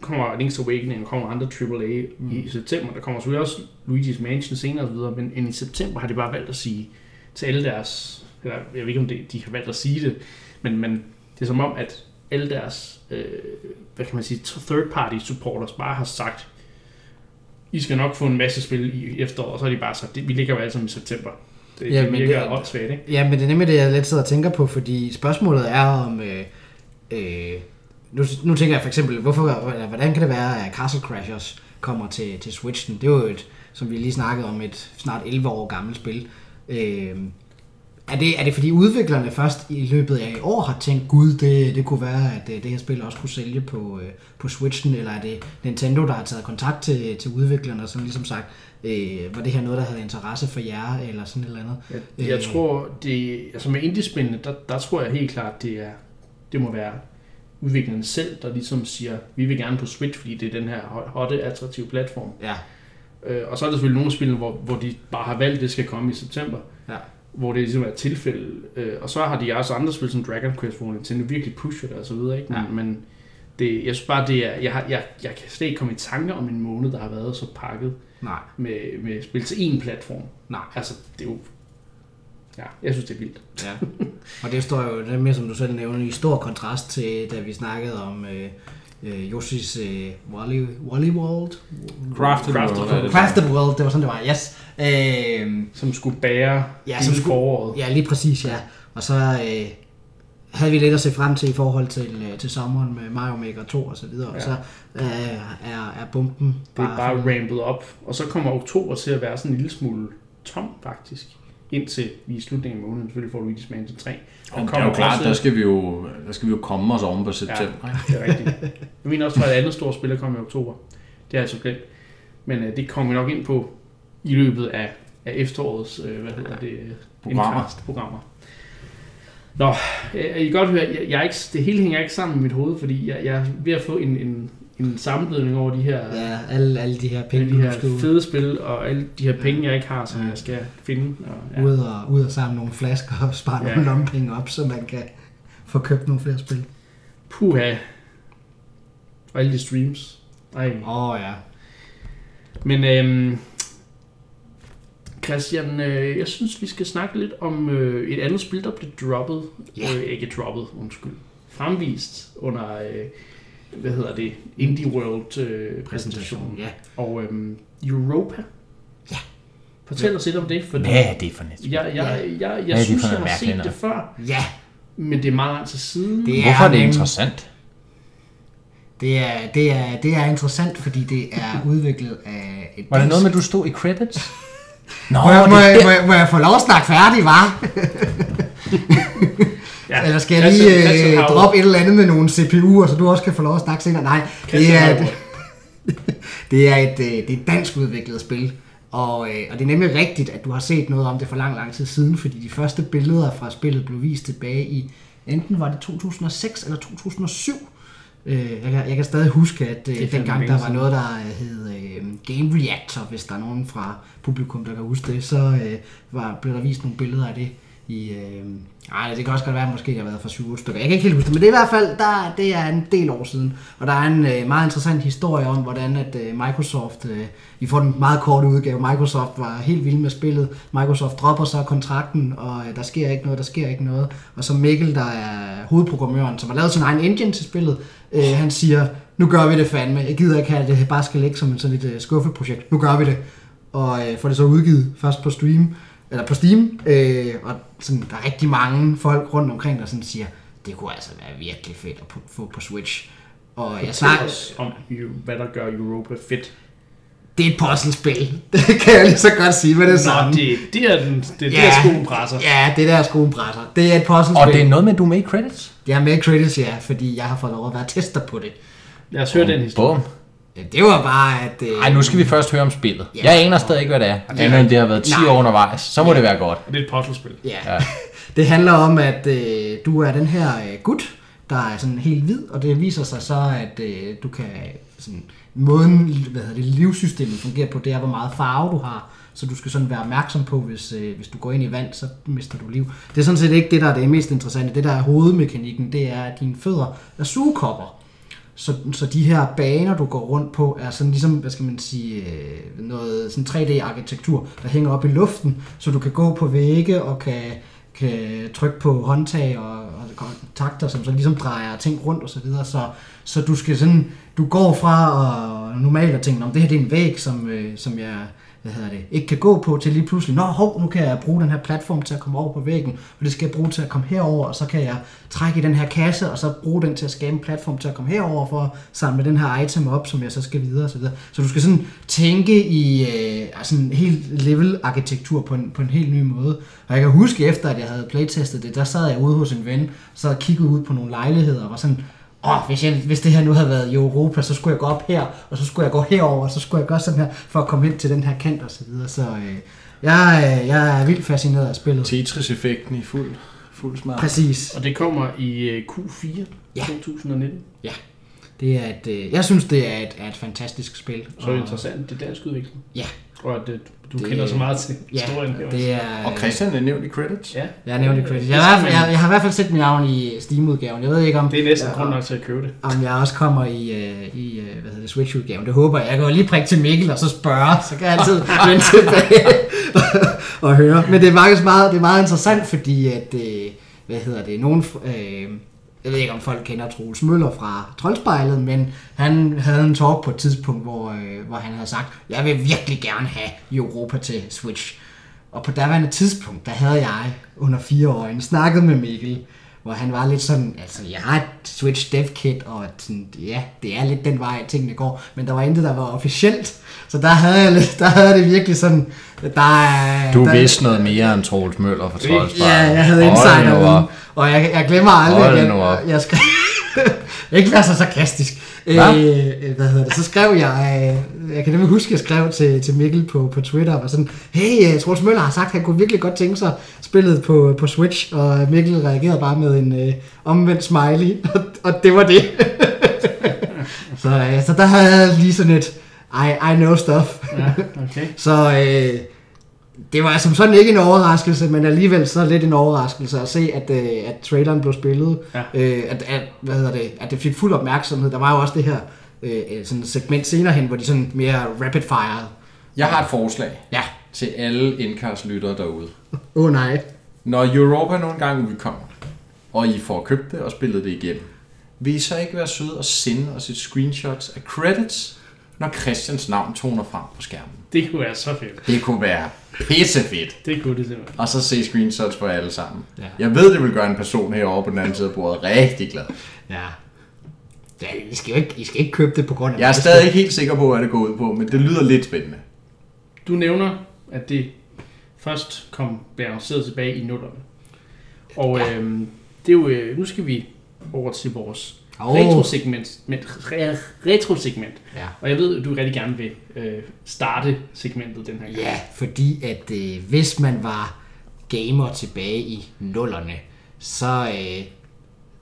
Speaker 1: kommer Link's Awakening, og kommer andre AAA mm. i september. Der kommer selvfølgelig også Luigi's Mansion senere videre, men i september har de bare valgt at sige til alle deres, eller jeg ved ikke om det, de har valgt at sige det, men, men det er som om, at alle deres, øh, hvad kan man sige, third party supporters bare har sagt, I skal nok få en masse spil i efteråret, og så har de bare det, vi ligger jo alle sammen i september. Det,
Speaker 3: Ja,
Speaker 1: det virker
Speaker 3: det-
Speaker 1: åndssvagt, ikke?
Speaker 3: Ja, men det er nemlig det, jeg lidt sidder og tænker på, fordi spørgsmålet er om... Øh, øh, nu, nu tænker jeg for eksempel, hvorfor, eller, hvordan kan det være, at Castle Crashers kommer til, til Switchen? Det er jo et, som vi lige snakkede om, et snart 11 år gammelt spil. Øh, er det, er det fordi udviklerne først i løbet af i år har tænkt, gud, det, det kunne være, at øh, det her spil også kunne sælge på, øh, på Switchen, eller er det Nintendo, der har taget kontakt til, til udviklerne, og som ligesom sagt, øh, var det her noget, der havde interesse for jer, eller sådan et eller andet?
Speaker 1: Jeg, jeg
Speaker 3: Øh.
Speaker 1: tror, det, altså med indie-spillene, der, der tror jeg helt klart, det er, det må være udviklerne selv, der ligesom siger, vi vil gerne på Switch, fordi det er den her hot- hotte, attraktive platform.
Speaker 3: Ja,
Speaker 1: Øh, og så er der selvfølgelig nogle spil, hvor, hvor de bare har valgt, at det skal komme i september.
Speaker 3: Ja.
Speaker 1: Hvor det ligesom er et tilfælde. Øh, og så har de også andre spil som Dragon Quest, hvor Nintendo virkelig pusher det og så videre. Ikke? Men,
Speaker 3: Ja.
Speaker 1: men det, jeg synes bare, det er, jeg, har, jeg, jeg kan slet ikke komme i tanke om en måned, der har været så pakket
Speaker 3: nej,
Speaker 1: med, med spil til én platform.
Speaker 3: nej.
Speaker 1: Altså, det er jo... Ja, jeg synes, det er vildt.
Speaker 3: Ja. Og det står jo det er mere, som du selv nævner, i stor kontrast til, da vi snakkede om øh, øh, Yoshis øh, Wally, Wally World.
Speaker 2: Crafted
Speaker 1: Crafted
Speaker 2: World,
Speaker 1: World.
Speaker 3: Crafted World, det var sådan, det var, yes. Øh,
Speaker 1: Som skulle bære
Speaker 3: Ja, som skulle-
Speaker 1: foråret.
Speaker 3: ja, lige præcis, ja. Og så øh, havde vi lidt at se frem til i forhold til, øh, til sommeren med Mario Maker 2 og så videre. Ja. Og så øh, er, er bomben
Speaker 1: Det er bare rampet op. Og så kommer oktober til at være sådan en lille smule tom, faktisk. Indtil vi i slutningen af måneden selvfølgelig får Luigi's Mansion 3. Der
Speaker 2: Og det er jo klart, der skal vi jo, der skal vi jo komme os oven på september. Ja.
Speaker 1: det er rigtigt. Jeg mener også, at et andet stort spil, kommer i oktober. Det er altså glemt. Men øh, det kommer vi nok ind på i løbet af, af efterårets øh, hvad hedder det, øh,
Speaker 2: Programmer.
Speaker 1: indkast-programmer. Nå, øh, I kan godt høre, jeg, jeg er ikke, det hele hænger ikke sammen i mit hoved, fordi jeg, jeg er ved at få en, en, en sammenblødning over de her,
Speaker 3: Ja, alle, alle de her
Speaker 1: alle
Speaker 3: penge,
Speaker 1: de
Speaker 3: du
Speaker 1: her
Speaker 3: skal ud,
Speaker 1: fede spil, og alle de her penge, jeg ikke har, som
Speaker 3: Ja.
Speaker 1: jeg skal finde. Og, ja.
Speaker 3: ud, og, ud og samle nogle flasker og spare
Speaker 1: Ja.
Speaker 3: nogle lommepenge op, så man kan få købt nogle flere spil.
Speaker 1: Puha. Og alle de streams. Ej.
Speaker 3: Åh oh, ja.
Speaker 1: Men øhm, Christian, øh, jeg synes, vi skal snakke lidt om øh, et andet spil, der blev droppet.
Speaker 3: Ja.
Speaker 1: Øh, ikke droppet, undskyld. Fremvist under, øh, hvad hedder det, Indie World øh, præsentationen.
Speaker 3: Ja.
Speaker 1: Og øhm, Europa.
Speaker 3: Ja.
Speaker 1: Fortæl os lidt om det, for
Speaker 2: Hvad er det for net?
Speaker 1: jeg, jeg, jeg, jeg,
Speaker 2: er
Speaker 1: jeg
Speaker 2: det
Speaker 1: synes, jeg har set det før,
Speaker 3: Ja,
Speaker 1: men det er meget lang tid siden.
Speaker 3: Det
Speaker 2: Hvorfor er det
Speaker 3: nem-
Speaker 2: interessant?
Speaker 3: Det er, det, er, det er interessant, fordi det er udviklet af et...
Speaker 2: Var det noget med, at du stod i credits? Nå,
Speaker 3: Må jeg, må,
Speaker 2: er
Speaker 3: jeg, må, jeg, må jeg få lov at snakke færdig, var?
Speaker 1: Ja.
Speaker 3: Eller skal jeg lige
Speaker 1: Christian
Speaker 3: øh, droppe et eller andet med nogle CPU'er, så du også kan få lov at snakke senere? Nej, det er, det er et, øh, det er et dansk udviklet spil. Og, øh, og det er nemlig rigtigt, at du har set noget om det for lang, lang tid siden, fordi de første billeder fra spillet blev vist tilbage i, enten var det 2006 eller 2007. Øh, jeg, kan, jeg kan stadig huske, at øh, dengang der var noget, der øh, hed øh, Game Reactor, hvis der er nogen fra publikum, der kan huske det, så øh, var, blev der vist nogle billeder af det i... Øh, Nej, det kan også godt være, at måske det har været for 7 stykker. Jeg kan ikke helt huske det, men det er i hvert fald, der, det er en del år siden. Og der er en øh, meget interessant historie om, hvordan at øh, Microsoft, øh, vi får den meget korte udgave, Microsoft var helt vild med spillet. Microsoft dropper så kontrakten, og øh, der sker ikke noget, der sker ikke noget. Og så Mikkel, der er hovedprogrammøren, som har lavet sin egen engine til spillet, øh, han siger, nu gør vi det fandme. Jeg gider ikke have, at det bare skal ligge som en sådan et øh, skuffeprojekt. Nu gør vi det. Og øh, får det så udgivet først på stream, eller på Steam, øh, og sådan, der er rigtig mange folk rundt omkring, der sådan siger, det kunne altså være virkelig fedt at få på Switch. Og jeg
Speaker 1: Fortæl
Speaker 3: snakker,
Speaker 1: os om, hvad der gør Europa fedt.
Speaker 3: det er et puzzlespil. Det kan jeg lige så godt sige med det samme.
Speaker 1: Nå, det, det er den, det, er
Speaker 3: Ja.
Speaker 1: der skoen presser.
Speaker 3: Ja, det der er skoen presser. Det er et puzzlespil.
Speaker 2: Og det er noget med, at du er med i credits?
Speaker 3: Jeg er med i credits, ja, fordi jeg har fået lov at være tester på det.
Speaker 1: Lad os høre den historie.
Speaker 2: Bum.
Speaker 3: Ja, Det var bare, at... Øh,
Speaker 2: Ej, nu skal vi først høre om spillet.
Speaker 3: Ja.
Speaker 2: Jeg aner stadig ikke, hvad det er. Andet end det har været 10
Speaker 3: Nej.
Speaker 2: år undervejs. Så må det være godt.
Speaker 1: Det er et puzzlespil.
Speaker 3: Ja.
Speaker 2: Ja.
Speaker 3: Det handler om, at øh, du er den her øh, gut, der er sådan helt hvid, og det viser sig så, at øh, du kan sådan, måden, hvad hedder det, livssystemet fungerer på, det er, hvor meget farve du har. Så du skal sådan være opmærksom på, hvis, øh, hvis du går ind i vand, så mister du liv. Det er sådan set ikke det, der er det mest interessante. Det, der er hovedmekanikken, det er, at dine fødder er sugekopper. Så, så de her baner, du går rundt på, er sådan ligesom, hvad skal man sige, øh, noget sådan 3D-arkitektur, der hænger op i luften, så du kan gå på vægge og kan, kan trykke på håndtag og, og kontakter, som så ligesom drejer ting rundt og så videre. Så, så du skal sådan, du går fra og normalt at tænke, om det her det er en væg, som, øh, som jeg hvad hedder det, ikke kan gå på, til lige pludselig, nå hov, nu kan jeg bruge den her platform til at komme over på væggen, og det skal jeg bruge til at komme herover, og så kan jeg trække i den her kasse, og så bruge den til at skabe en platform til at komme herover for at samle den her item op, som jeg så skal videre og så videre. Så du skal sådan tænke i øh, sådan en helt level-arkitektur på en, på en helt ny måde. Og jeg kan huske efter, at jeg havde playtestet det, der sad jeg ude hos en ven, så og kiggede ud på nogle lejligheder, og var sådan, åh, hvis, jeg, hvis det her nu havde været i Europa, så skulle jeg gå op her, og så skulle jeg gå herover, og så skulle jeg gøre sådan her, for at komme hen til den her kant og så videre. Så øh, jeg, øh, jeg er vildt fascineret af spillet.
Speaker 2: Tetris-effekten i fuld, fuld smart.
Speaker 3: Præcis.
Speaker 1: Og det kommer i øh, Q4
Speaker 3: Ja.
Speaker 1: 2019.
Speaker 3: Ja. Det er et, øh, jeg synes, det er et, er et fantastisk spil.
Speaker 1: Så er det interessant, det er dansk udvikling.
Speaker 3: Ja.
Speaker 1: Og at øh, du
Speaker 3: Det-
Speaker 1: kender så meget til
Speaker 3: Ja,
Speaker 1: historien
Speaker 3: det er...
Speaker 2: Og Christian er nævnt i credits.
Speaker 1: Ja,
Speaker 3: Jeg nævnte det credits.
Speaker 1: Det
Speaker 3: Jeg, har i jeg, jeg har i hvert fald set mit navn i Steam-udgaven. Jeg ved ikke om...
Speaker 1: det er næsten grund nok til at købe det.
Speaker 3: om jeg også kommer i, øh, i øh, hvad hedder det, Switch-udgaven. Det håber jeg. Jeg går lige prikke til Mikkel og så spørge, så kan jeg altid vende tilbage og høre. Men det er faktisk meget, det er meget interessant, fordi at, øh, hvad hedder det, nogen, øh, jeg ved ikke om folk kender Troels Møller fra Troldspejlet, men han havde en talk på et tidspunkt, hvor, øh, hvor han havde sagt, jeg vil virkelig gerne have Europa til Switch. Og på daværende tidspunkt, der havde jeg under fire år snakket med Mikkel, hvor han var lidt sådan, altså jeg har et Switch Dev Kit, og sådan, ja, det er lidt den vej, tingene går, men der var intet, der var officielt, så der havde jeg, lidt, der havde jeg det virkelig sådan, der er...
Speaker 2: Du
Speaker 3: der,
Speaker 2: vidste noget mere end Troels Møller fra Troldspejlet.
Speaker 3: Ja, jeg havde insider. Og jeg, jeg glemmer aldrig,
Speaker 2: Hold
Speaker 3: at
Speaker 2: nu op.
Speaker 3: jeg, jeg skrev, ikke være så sarkastisk. Øh,
Speaker 2: Hva?
Speaker 3: hvad hedder det? Så skrev jeg, øh, jeg kan nemlig huske, at jeg skrev til, til Mikkel på, på Twitter, og var sådan, hey, øh, Troels Møller har sagt, at han kunne virkelig godt tænke sig spillet på, på Switch, og Mikkel reagerede bare med en øh, omvendt smiley, og, og det var det. så, øh, så der havde jeg lige sådan et, I, I know stuff.
Speaker 1: Ja, okay.
Speaker 3: Så øh, det var som sådan ikke en overraskelse, men alligevel så lidt en overraskelse at se, at, øh, at traileren blev spillet.
Speaker 1: Ja.
Speaker 3: Øh, at, at, hvad hedder det, at det fik fuld opmærksomhed. Der var jo også det her øh, sådan segment senere hen, hvor de sådan mere rapid fire.
Speaker 2: Jeg har et forslag
Speaker 3: Ja.
Speaker 2: til alle indkast-lyttere derude.
Speaker 3: Åh oh, nej.
Speaker 2: Når Europa nogle gange udkommer, og I får købt det og spillet det igennem, vil I så ikke være søde og sende os et screenshots af credits, når Christians navn toner frem på skærmen?
Speaker 1: Det kunne være så fedt.
Speaker 2: Det kunne være pissefedt.
Speaker 1: Det kunne det simpelthen.
Speaker 2: Og så se screenshots for alle sammen.
Speaker 3: Ja.
Speaker 2: Jeg ved, det vil gøre en person herovre på den anden side af bordet rigtig glad.
Speaker 3: Ja. Ja, I skal jo ikke, I skal ikke købe det på grund af
Speaker 2: Jeg er stadig ikke helt sikker på, hvad det går ud på, men det lyder lidt spændende.
Speaker 1: Du nævner, at det først kom, blev annonceret tilbage i nullerne. Og
Speaker 3: Ja.
Speaker 1: øhm, det er jo, øh, nu skal vi over til vores. Oh. retrosegment. Men, re, retrosegment.
Speaker 3: Ja.
Speaker 1: Og jeg ved, at du rigtig gerne vil øh, starte segmentet den her gang.
Speaker 3: Ja, fordi at øh, hvis man var gamer tilbage i nullerne, så, øh,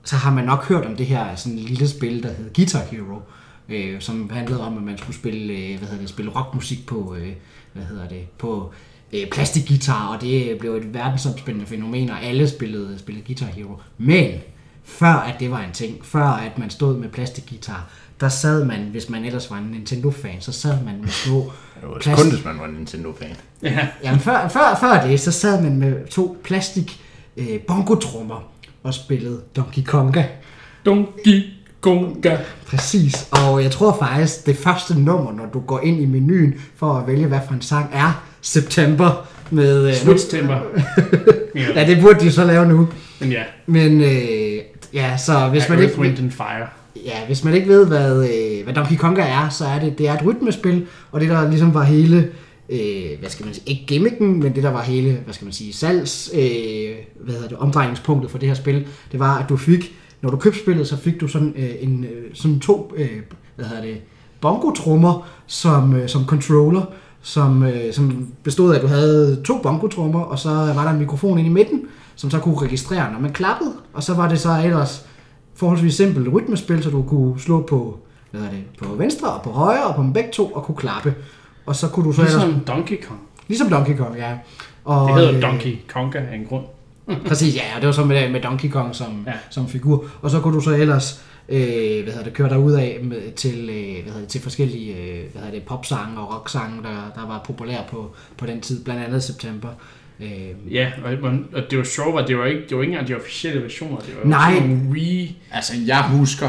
Speaker 3: så har man nok hørt om det her sådan lille spil, der hedder Guitar Hero, øh, som handlede om, at man skulle spille, øh, hvad hedder det, spille rockmusik på, øh, hvad hedder det, på øh, plastikgitar, og det blev et verdensomspændende fænomen, og alle spillede, spillede Guitar Hero. Men før at det var en ting, før at man stod med plastikgitar, der sad man, hvis man ellers var en Nintendo-fan, så sad man med små
Speaker 2: Det var
Speaker 3: Plast-
Speaker 2: kun, hvis man var en Nintendo-fan.
Speaker 1: Ja.
Speaker 3: Jamen før, før, før det, så sad man med to plastik øh, bongotrummer og spillede Donkey Konga.
Speaker 1: Donkey Konga.
Speaker 3: Præcis. Og jeg tror faktisk, det første nummer, når du går ind i menuen for at vælge, hvad for en sang er September med... øh,
Speaker 1: Switch temper. ja,
Speaker 3: Ja, det burde de så lave nu.
Speaker 1: men ja.
Speaker 3: Men øh, ja, så hvis man
Speaker 1: Earth,
Speaker 3: ikke...
Speaker 1: Wind and Fire.
Speaker 3: Ja, hvis man ikke ved, hvad, øh, hvad Donkey Konga er, så er det, det er et rytmespil, og det der ligesom var hele, øh, hvad skal man sige, ikke gimmicken, men det der var hele, hvad skal man sige, salgs, øh, hvad hedder det, omdrejningspunktet for det her spil, det var, at du fik, når du købte spillet, så fik du sådan, øh, en, øh, sådan to, øh, hvad hedder det, bongotrummer som, øh, som controller, som, øh, som bestod af, at du havde to bongotrummer, og så var der en mikrofon inde i midten, som så kunne registrere, når man klappede, og så var det så ellers forholdsvis simpelt rytmespil, så du kunne slå på, hvad er det, på venstre og på højre og på begge to og kunne klappe. Og så kunne du så ellers,
Speaker 1: Ligesom Donkey Kong.
Speaker 3: ligesom Donkey Kong, ja. Og,
Speaker 1: Det hedder
Speaker 3: øh,
Speaker 1: Donkey Konga af en grund.
Speaker 3: Præcis, ja, og det var så med, med Donkey Kong som,
Speaker 1: Ja.
Speaker 3: ja. som figur. Og så kunne du så ellers øh, hvad hedder det, køre dig ud af med, til, øh, hvad hedder det, til forskellige øh, hvad hedder det, popsange og rocksange, der, der var populære på, på den tid, blandt andet september. Øh,
Speaker 1: Ja, og, og det var sjovt, at det var ikke, det var ikke engang de officielle versioner. Det var
Speaker 3: Nej.
Speaker 1: sådan re...
Speaker 2: Altså, jeg husker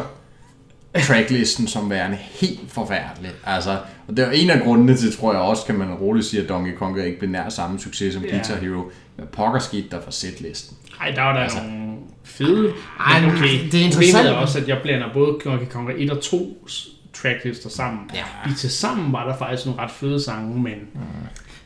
Speaker 2: tracklisten som værende helt forfærdelig. Altså, og det er en af grundene til, tror jeg også, kan man roligt sige, at Donkey Kong ikke blev nær samme succes som
Speaker 1: Ja.
Speaker 2: Guitar Hero. Hvad pokker skete der for setlisten?
Speaker 1: Ej, der var der altså, nogle fede...
Speaker 3: Ej,
Speaker 1: men okay,
Speaker 3: det er
Speaker 1: Problemet
Speaker 3: interessant.
Speaker 1: er også, at jeg blander både Donkey Kong 1 og 2 tracklister sammen.
Speaker 3: Ja.
Speaker 1: I til sammen var der faktisk nogle ret fede sange, men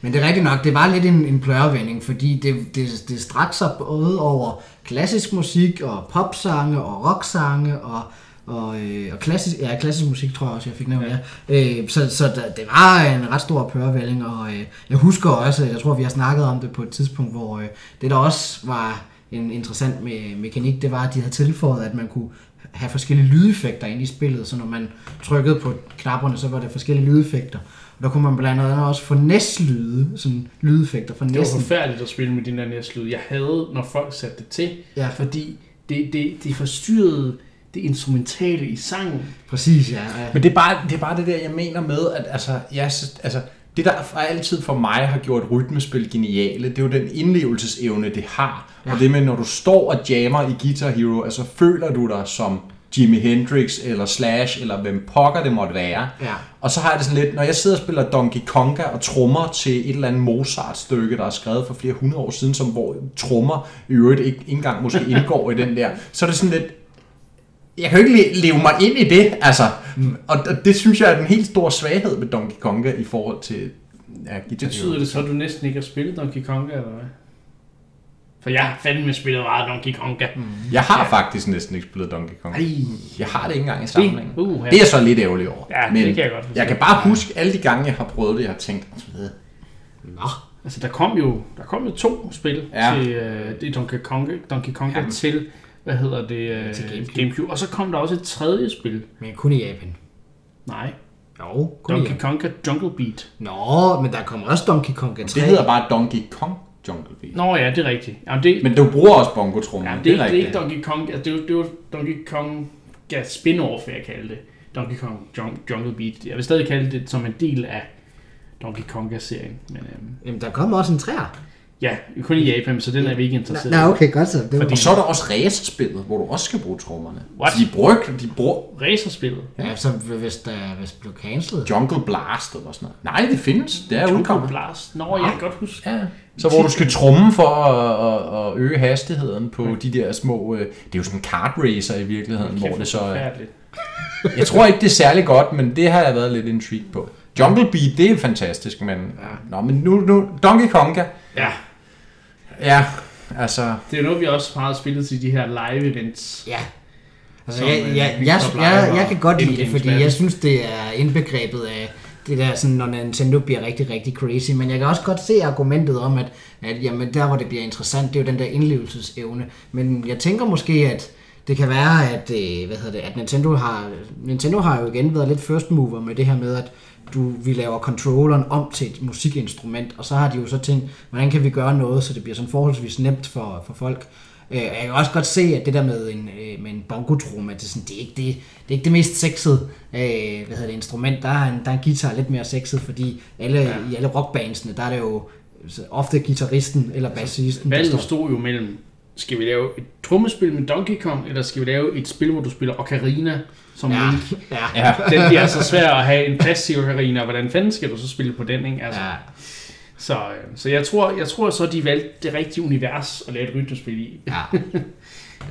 Speaker 3: Men det er rigtigt nok, det var lidt en, en plørevending, fordi det, det, det strakte sig både over klassisk musik og popsange og rocksange og, og, øh, og klassisk, ja, klassisk musik tror jeg også, jeg fik nævnt, ja. Øh, så så der, det var en ret stor plørevælling, og øh, jeg husker også, jeg tror vi har snakket om det på et tidspunkt, hvor øh, det der også var en interessant me- mekanik, det var, at de havde tilføjet, at man kunne have forskellige lydeffekter ind i spillet, så når man trykkede på knapperne, så var der forskellige lydeffekter. Og der kunne man blandt andet også få næslyde, sådan lydeffekter fra
Speaker 1: det var
Speaker 3: næsten.
Speaker 1: forfærdeligt at spille med den der næstlyd. Jeg havde, når folk satte det til,
Speaker 3: Ja.
Speaker 1: fordi det, det, det forstyrrede det instrumentale i sangen.
Speaker 3: Præcis, ja. ja.
Speaker 2: Men det er, bare, det er bare det der, jeg mener med, at altså, jeg, synes- altså, det der for altid for mig har gjort rytmespil geniale, det er jo den indlevelsesevne, det har. Ja. Og det med, når du står og jammer i Guitar Hero, altså føler du dig som Jimi Hendrix eller Slash, eller hvem pokker det måtte være.
Speaker 3: Ja.
Speaker 2: Og så har jeg det sådan lidt, når jeg sidder og spiller Donkey Konga og trommer til et eller andet Mozart-stykke, der er skrevet for flere hundrede år siden, som hvor trommer i øvrigt ikke ikke engang måske indgår i den der, så er det sådan lidt, jeg kan jo ikke le- leve mig ind i det, altså. Og det synes jeg er den helt store svaghed med Donkey Konga i forhold til ja, Guitar
Speaker 1: Betyder det så, at du næsten ikke har spillet Donkey Kong, eller hvad? For jeg har fandme spillet meget Donkey Konga. Mm.
Speaker 2: Jeg har faktisk næsten ikke spillet Donkey Kong.
Speaker 1: Ej,
Speaker 2: Jeg har det ikke engang i samlingen.
Speaker 1: Uh, ja.
Speaker 2: Det er jeg så lidt ærgerlig over.
Speaker 1: Ja, det
Speaker 2: Men
Speaker 1: kan jeg godt forstå.
Speaker 2: jeg kan bare huske alle de gange, jeg har prøvet det, jeg har tænkt, "Øh,
Speaker 3: Nå.
Speaker 1: Altså, der kom jo, der kom jo to spil
Speaker 2: Ja.
Speaker 1: ja. til uh, det Donkey Kong, Donkey Kong
Speaker 2: Jamen.
Speaker 1: til, hvad hedder det, uh,
Speaker 3: Til
Speaker 1: til
Speaker 3: GameCube.
Speaker 1: Gamecube. Og så kom der også et tredje spil.
Speaker 3: Men kun i Japan.
Speaker 1: Nej,
Speaker 3: Jo, kun
Speaker 1: Donkey. Kong Jungle Beat.
Speaker 3: Nå, men der kommer også Donkey Kong 3.
Speaker 2: det hedder bare Donkey Kong Jungle Beat.
Speaker 1: Nå ja, det er rigtigt. Jamen, det,
Speaker 2: Men du bruger også bongotrummer.
Speaker 1: ja, det, det, er, det er ikke Donkey Kong, altså, det, var, det var Donkey Kong ja, spin-off, vil jeg kalde det. Donkey Kong Jung- Jungle Beat. Jeg vil stadig kalde det som en del af Donkey Konga-serien. Men øhm,
Speaker 3: Jamen, der kommer også en træer.
Speaker 1: Ja, kun i Japan, så den er vi ikke interesseret
Speaker 3: Nå,
Speaker 1: i.
Speaker 3: okay, godt så. Det var...
Speaker 2: Og så er der også racerspillet, hvor du også skal bruge trommerne.
Speaker 1: What?
Speaker 2: De bruger, de bruger
Speaker 1: Racerspillet.
Speaker 3: Ja, så hvis der hvis det blev cancelled.
Speaker 2: Jungle Blast eller sådan noget. Nej, det findes. Det er
Speaker 1: Jungle
Speaker 2: udkommet.
Speaker 1: Blast. Nå, jeg kan godt huske.
Speaker 2: Ja. Så hvor du skal tromme for at, at, at øge hastigheden på de der små... øh, Det er jo sådan en kart racer i virkeligheden, hvor det så er...
Speaker 1: Forfærdeligt.
Speaker 2: Jeg tror ikke, det er særlig godt, men det har jeg været lidt intrigued på. Jungle Beat, det er fantastisk, men... Ja. Nå, men nu, nu... Donkey Konga.
Speaker 1: Ja,
Speaker 2: Ja, altså...
Speaker 1: det er noget, vi også meget spillet til de her live events.
Speaker 3: Ja. Altså, jeg,
Speaker 1: øh,
Speaker 3: jeg, jeg, jeg, jeg kan godt lide det, fordi jeg synes, det er indbegrebet af det der, sådan, når Nintendo bliver rigtig, rigtig crazy. Men jeg kan også godt se argumentet om, at, at jamen, der, hvor det bliver interessant, det er jo den der indlevelsesevne. Men jeg tænker måske, at det kan være, at, øh, hvad hedder det, at Nintendo har, Nintendo har jo igen været lidt first mover med det her med, at du, vi laver controlleren om til et musikinstrument, og så har de jo så tænkt, hvordan kan vi gøre noget, så det bliver sådan forholdsvis nemt for, for folk. Øh, jeg kan også godt se, at det der med en, øh, med en bongotrum, at det, er sådan, det, er ikke det, det er ikke det mest sexede øh, hvad hedder det, instrument. Der er, en, der er en guitar lidt mere sexet, fordi alle, ja. i alle rockbandsene, der er det jo ofte guitaristen eller bassisten, der
Speaker 1: Valget
Speaker 3: står.
Speaker 1: stod jo mellem, skal vi lave et trommespil med Donkey Kong, eller skal vi lave et spil, hvor du spiller Ocarina som
Speaker 3: Ja,
Speaker 1: Link?
Speaker 3: ja,
Speaker 2: Ja.
Speaker 1: Den bliver så svær at have en plastik Ocarina, og hvordan fanden skal du så spille på den, ikke? Altså,
Speaker 3: ja.
Speaker 1: Så, øh, så jeg tror, jeg tror så, de valgte det rigtige univers at lave et rytmespil i.
Speaker 3: Ja,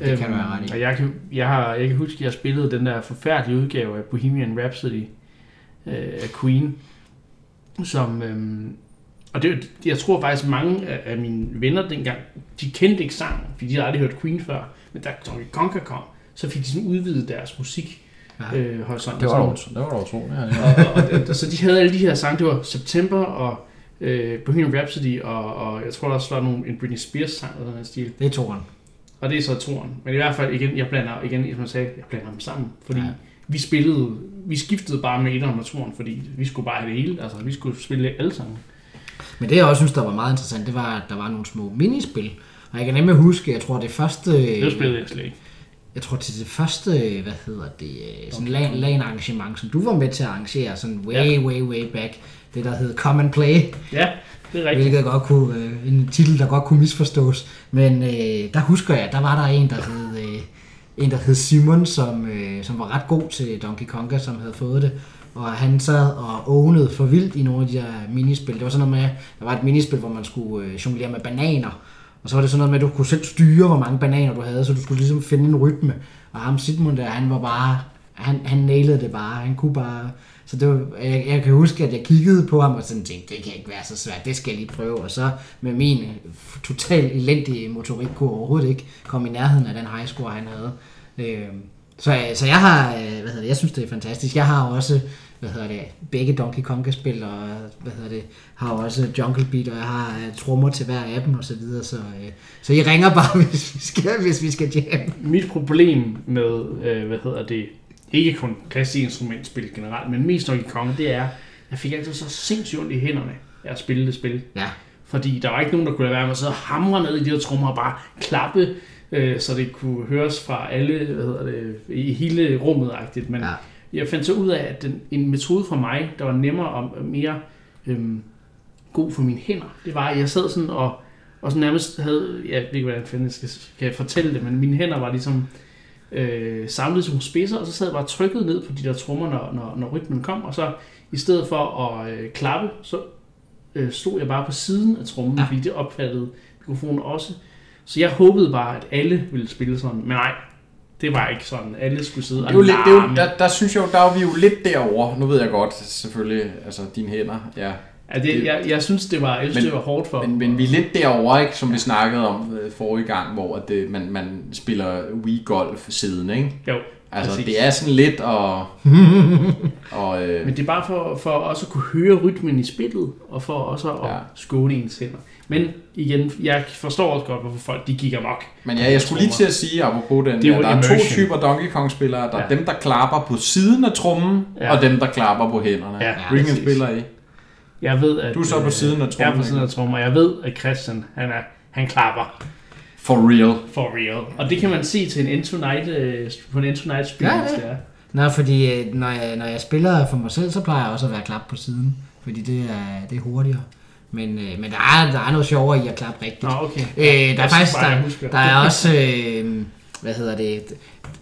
Speaker 3: det kan du have ret i.
Speaker 1: Og jeg kan, jeg, har, jeg kan huske, at jeg spillede den der forfærdelige udgave af Bohemian Rhapsody øh, af Queen, som... Øh, og det, jeg tror faktisk, mange af, af mine venner dengang, de kendte ikke sangen, fordi de havde aldrig hørt Queen før. Men da Donkey Konga kom, så fik de sådan udvidet deres musik
Speaker 3: Ja.
Speaker 1: øh, horisont.
Speaker 2: Det var det var ja, ja.
Speaker 1: og, og, og, så de havde alle de her sange, det var September og øh, Bohemian Rhapsody, og, og jeg tror der også var nogle, en Britney Spears sang eller noget stil.
Speaker 3: Det er toren.
Speaker 1: Og det er så toren. Men i hvert fald, igen, jeg blander, igen, som jeg sagde, jeg blander dem sammen. Fordi
Speaker 3: Ja.
Speaker 1: ja. vi spillede, vi skiftede bare med etteren og toren, fordi vi skulle bare have det hele. Altså, vi skulle spille alle sammen.
Speaker 3: Men det jeg også synes, der var meget interessant, det var, at der var nogle små minispil. Og jeg kan nemlig huske, jeg tror det første...
Speaker 1: Det spillede jeg slet ikke.
Speaker 3: Jeg tror til det første, hvad hedder det, øh, sådan LAN, LAN arrangement, som du var med til at arrangere, sådan way,
Speaker 1: Ja.
Speaker 3: way, way back, det der hed Come and Play,
Speaker 1: Ja, det er rigtigt.
Speaker 3: hvilket godt kunne, øh, en titel, der godt kunne misforstås. Men øh, der husker jeg, der var der en, der hed, øh, en, der hed Simon, som, øh, som var ret god til Donkey Konga, som havde fået det. Og han sad og ownede for vildt i nogle af de her minispil. Det var sådan noget med, der var et minispil, hvor man skulle øh, jonglere med bananer. Og så var det sådan noget med, at du kunne selv styre, hvor mange bananer du havde, så du skulle ligesom finde en rytme. Og ham Sidmund der, han var bare, han, han nailede det bare. Han kunne bare, så det var, jeg, jeg kan huske, at jeg kiggede på ham og sådan tænkte, det kan ikke være så svært, det skal jeg lige prøve. Og så med min total elendige motorik kunne overhovedet ikke komme i nærheden af den high score, han havde. Øh, så, så jeg har, øh, hvad hedder det, jeg synes det er fantastisk. Jeg har også, hvad hedder det, begge Donkey Konga spil, og hvad hedder det, har også Jungle Beat, og jeg har øh, trommer til hver af dem og så videre, så, øh, så I ringer bare, hvis vi skal, hvis vi skal jam.
Speaker 1: Mit problem med, øh, hvad hedder det, ikke kun klassisk instrumentspil generelt, men mest Donkey Kong, det er, jeg fik altid så sindssygt ondt i hænderne af at spille det spil.
Speaker 3: Ja,
Speaker 1: Fordi der var ikke nogen, der kunne lade være med at sidde og hamre ned i de her trommer og bare klappe, øh, så det kunne høres fra alle, hvad hedder det, i hele rummet -agtigt. Men
Speaker 3: Ja.
Speaker 1: Ja. jeg fandt så ud af, at den, en metode for mig, der var nemmere og mere øhm, god for mine hænder, det var, at jeg sad sådan og, og sådan nærmest havde, jeg ved ikke, hvordan jeg skal, skal jeg fortælle det, men mine hænder var ligesom øh, samlet som spidser, og så sad jeg bare trykket ned på de der trommer, når, når, når rytmen kom, og så i stedet for at øh, klappe, så øh, stod jeg bare på siden af trommen,
Speaker 3: Ja.
Speaker 1: ja. fordi det opfattede mikrofonen også. Så jeg håbede bare, at alle ville spille sådan, men nej, det var ikke sådan. Alle skulle sidde
Speaker 2: Det er jo
Speaker 1: og
Speaker 2: lidt, det er jo, der, der synes jeg jo, der er vi jo lidt derovre. Nu ved jeg godt, selvfølgelig, altså dine hænder, ja.
Speaker 1: Ja, det, jeg, jeg synes, det var, jeg synes,
Speaker 2: Men-
Speaker 1: det var hårdt for
Speaker 2: Men, men vi er lidt derovre, ikke, som vi snakkede om øh, forrige gang, hvor at det, man, man spiller Wii Golf siden, ikke?
Speaker 1: Jo,
Speaker 2: Altså,
Speaker 1: præcis.
Speaker 2: det er sådan lidt og... og øh,
Speaker 1: Men det er bare for, for også at kunne høre rytmen i spillet, og for også at
Speaker 2: Ja.
Speaker 1: ja. skåne ens hænder. Men igen, jeg forstår også godt, hvorfor folk de gik amok.
Speaker 2: men ja, jeg skulle lige til at sige, apropos den,
Speaker 1: Det er
Speaker 2: der,
Speaker 1: jo
Speaker 2: der er to typer Donkey Kong-spillere. Der er
Speaker 1: Ja.
Speaker 2: dem, der klapper på siden af trommen,
Speaker 1: Ja.
Speaker 2: og dem, der klapper på hænderne.
Speaker 1: Ja, præcis.
Speaker 2: spiller I?
Speaker 1: Jeg ved, at,
Speaker 2: Du er så på
Speaker 1: øh,
Speaker 2: siden af
Speaker 1: Jeg er
Speaker 2: trommen,
Speaker 1: på siden af trommen, og jeg ved, at Christian, han, er, han klapper
Speaker 2: For real.
Speaker 1: for real. Og det kan man se til en Into Night, øh, på en Into Night spil,
Speaker 3: Ja,
Speaker 1: ja,
Speaker 3: ja.
Speaker 1: hvis det er.
Speaker 3: Nå, fordi øh, når jeg, når jeg spiller for mig selv, så plejer jeg også at være klap på siden, fordi det er, det er hurtigere. Men, øh, men der, er, der er noget sjovere i at klappe rigtigt.
Speaker 1: Nå, okay.
Speaker 3: Øh, der er faktisk der, der er også øh, hvad hedder det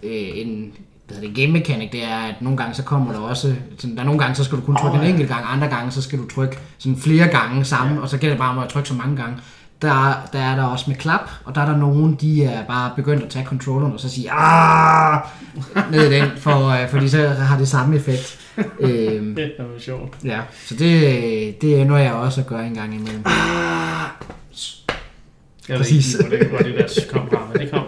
Speaker 3: øh, en hvad hedder det, game mechanic, det er, at nogle gange så kommer der også, sådan, der er nogle gange, så skal du kun trykke oh, en
Speaker 1: ja.
Speaker 3: enkelt gang, andre gange, så skal du trykke sådan flere gange sammen, ja. og så gælder det bare om at trykke så mange gange. Der, der er der også med klap, og der er der nogen, de er bare begyndt at tage controlleren og så sige, ah, ned i den, for, øh, fordi så har det samme effekt. øhm,
Speaker 1: Det er jo sjovt.
Speaker 3: ja, så det, det er noget, jeg også gør en gang imellem.
Speaker 1: Jeg
Speaker 3: Præcis.
Speaker 1: ved ikke, hvor det, hvor det der kom fra, men det kom.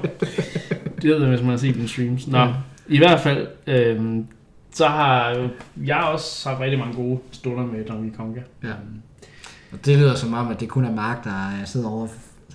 Speaker 1: Det ved jeg, hvis man har set dine streams. Nå,
Speaker 3: Ja.
Speaker 1: i hvert fald, øhm, så har jeg også haft rigtig mange gode stunder med Donkey Konga.
Speaker 3: Ja. Og det lyder som om, at det kun er Mark, der sidder over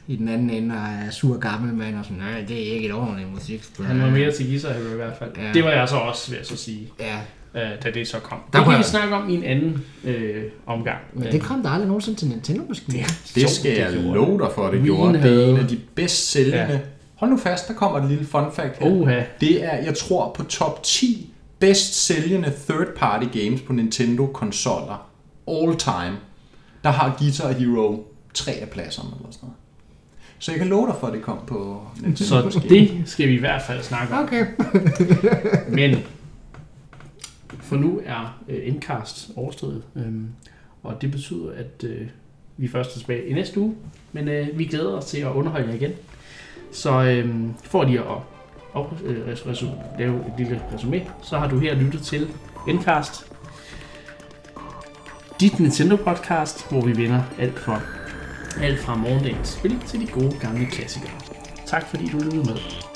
Speaker 3: i den anden ende og er sur gammel mand og sådan, nej, det er ikke et ordentligt musikspil.
Speaker 1: Han var mere til guitar i hvert fald.
Speaker 3: Ja.
Speaker 1: Det var jeg så også, vil jeg så sige,
Speaker 3: Ja,
Speaker 1: øh, da det så kom.
Speaker 3: Der
Speaker 1: det kan vi snakke om i en anden øh, omgang.
Speaker 3: men det kom der aldrig nogensinde til Nintendo måske.
Speaker 2: Det skal jeg love dig for, det
Speaker 1: Wien
Speaker 2: gjorde. Det er en af de bedst sælgende.
Speaker 1: Ja.
Speaker 2: Hold nu fast, der kommer et lille fun fact her.
Speaker 1: Oha.
Speaker 2: Det er, jeg tror, på top 10 bedst sælgende third party games på Nintendo konsoller all time. Der har Guitar Hero tre af pladserne eller sådan noget. Så jeg kan love dig for, at det kom på Nintendo.
Speaker 1: Så det skal vi i hvert fald snakke om.
Speaker 3: Okay.
Speaker 1: Men for nu er øh, Endcast overstået, øhm, og det betyder, at øh, vi er tilbage i næste uge. Men øh, vi glæder os til at underholde jer igen. Så øh, for lige at og, øh, res- resu- lave et lille resume, så har du her lyttet til Endcast, dit Nintendo podcast, hvor vi vender alt fra, alt fra morgendagens spil til de gode gamle klassikere. Tak fordi du lyttede med.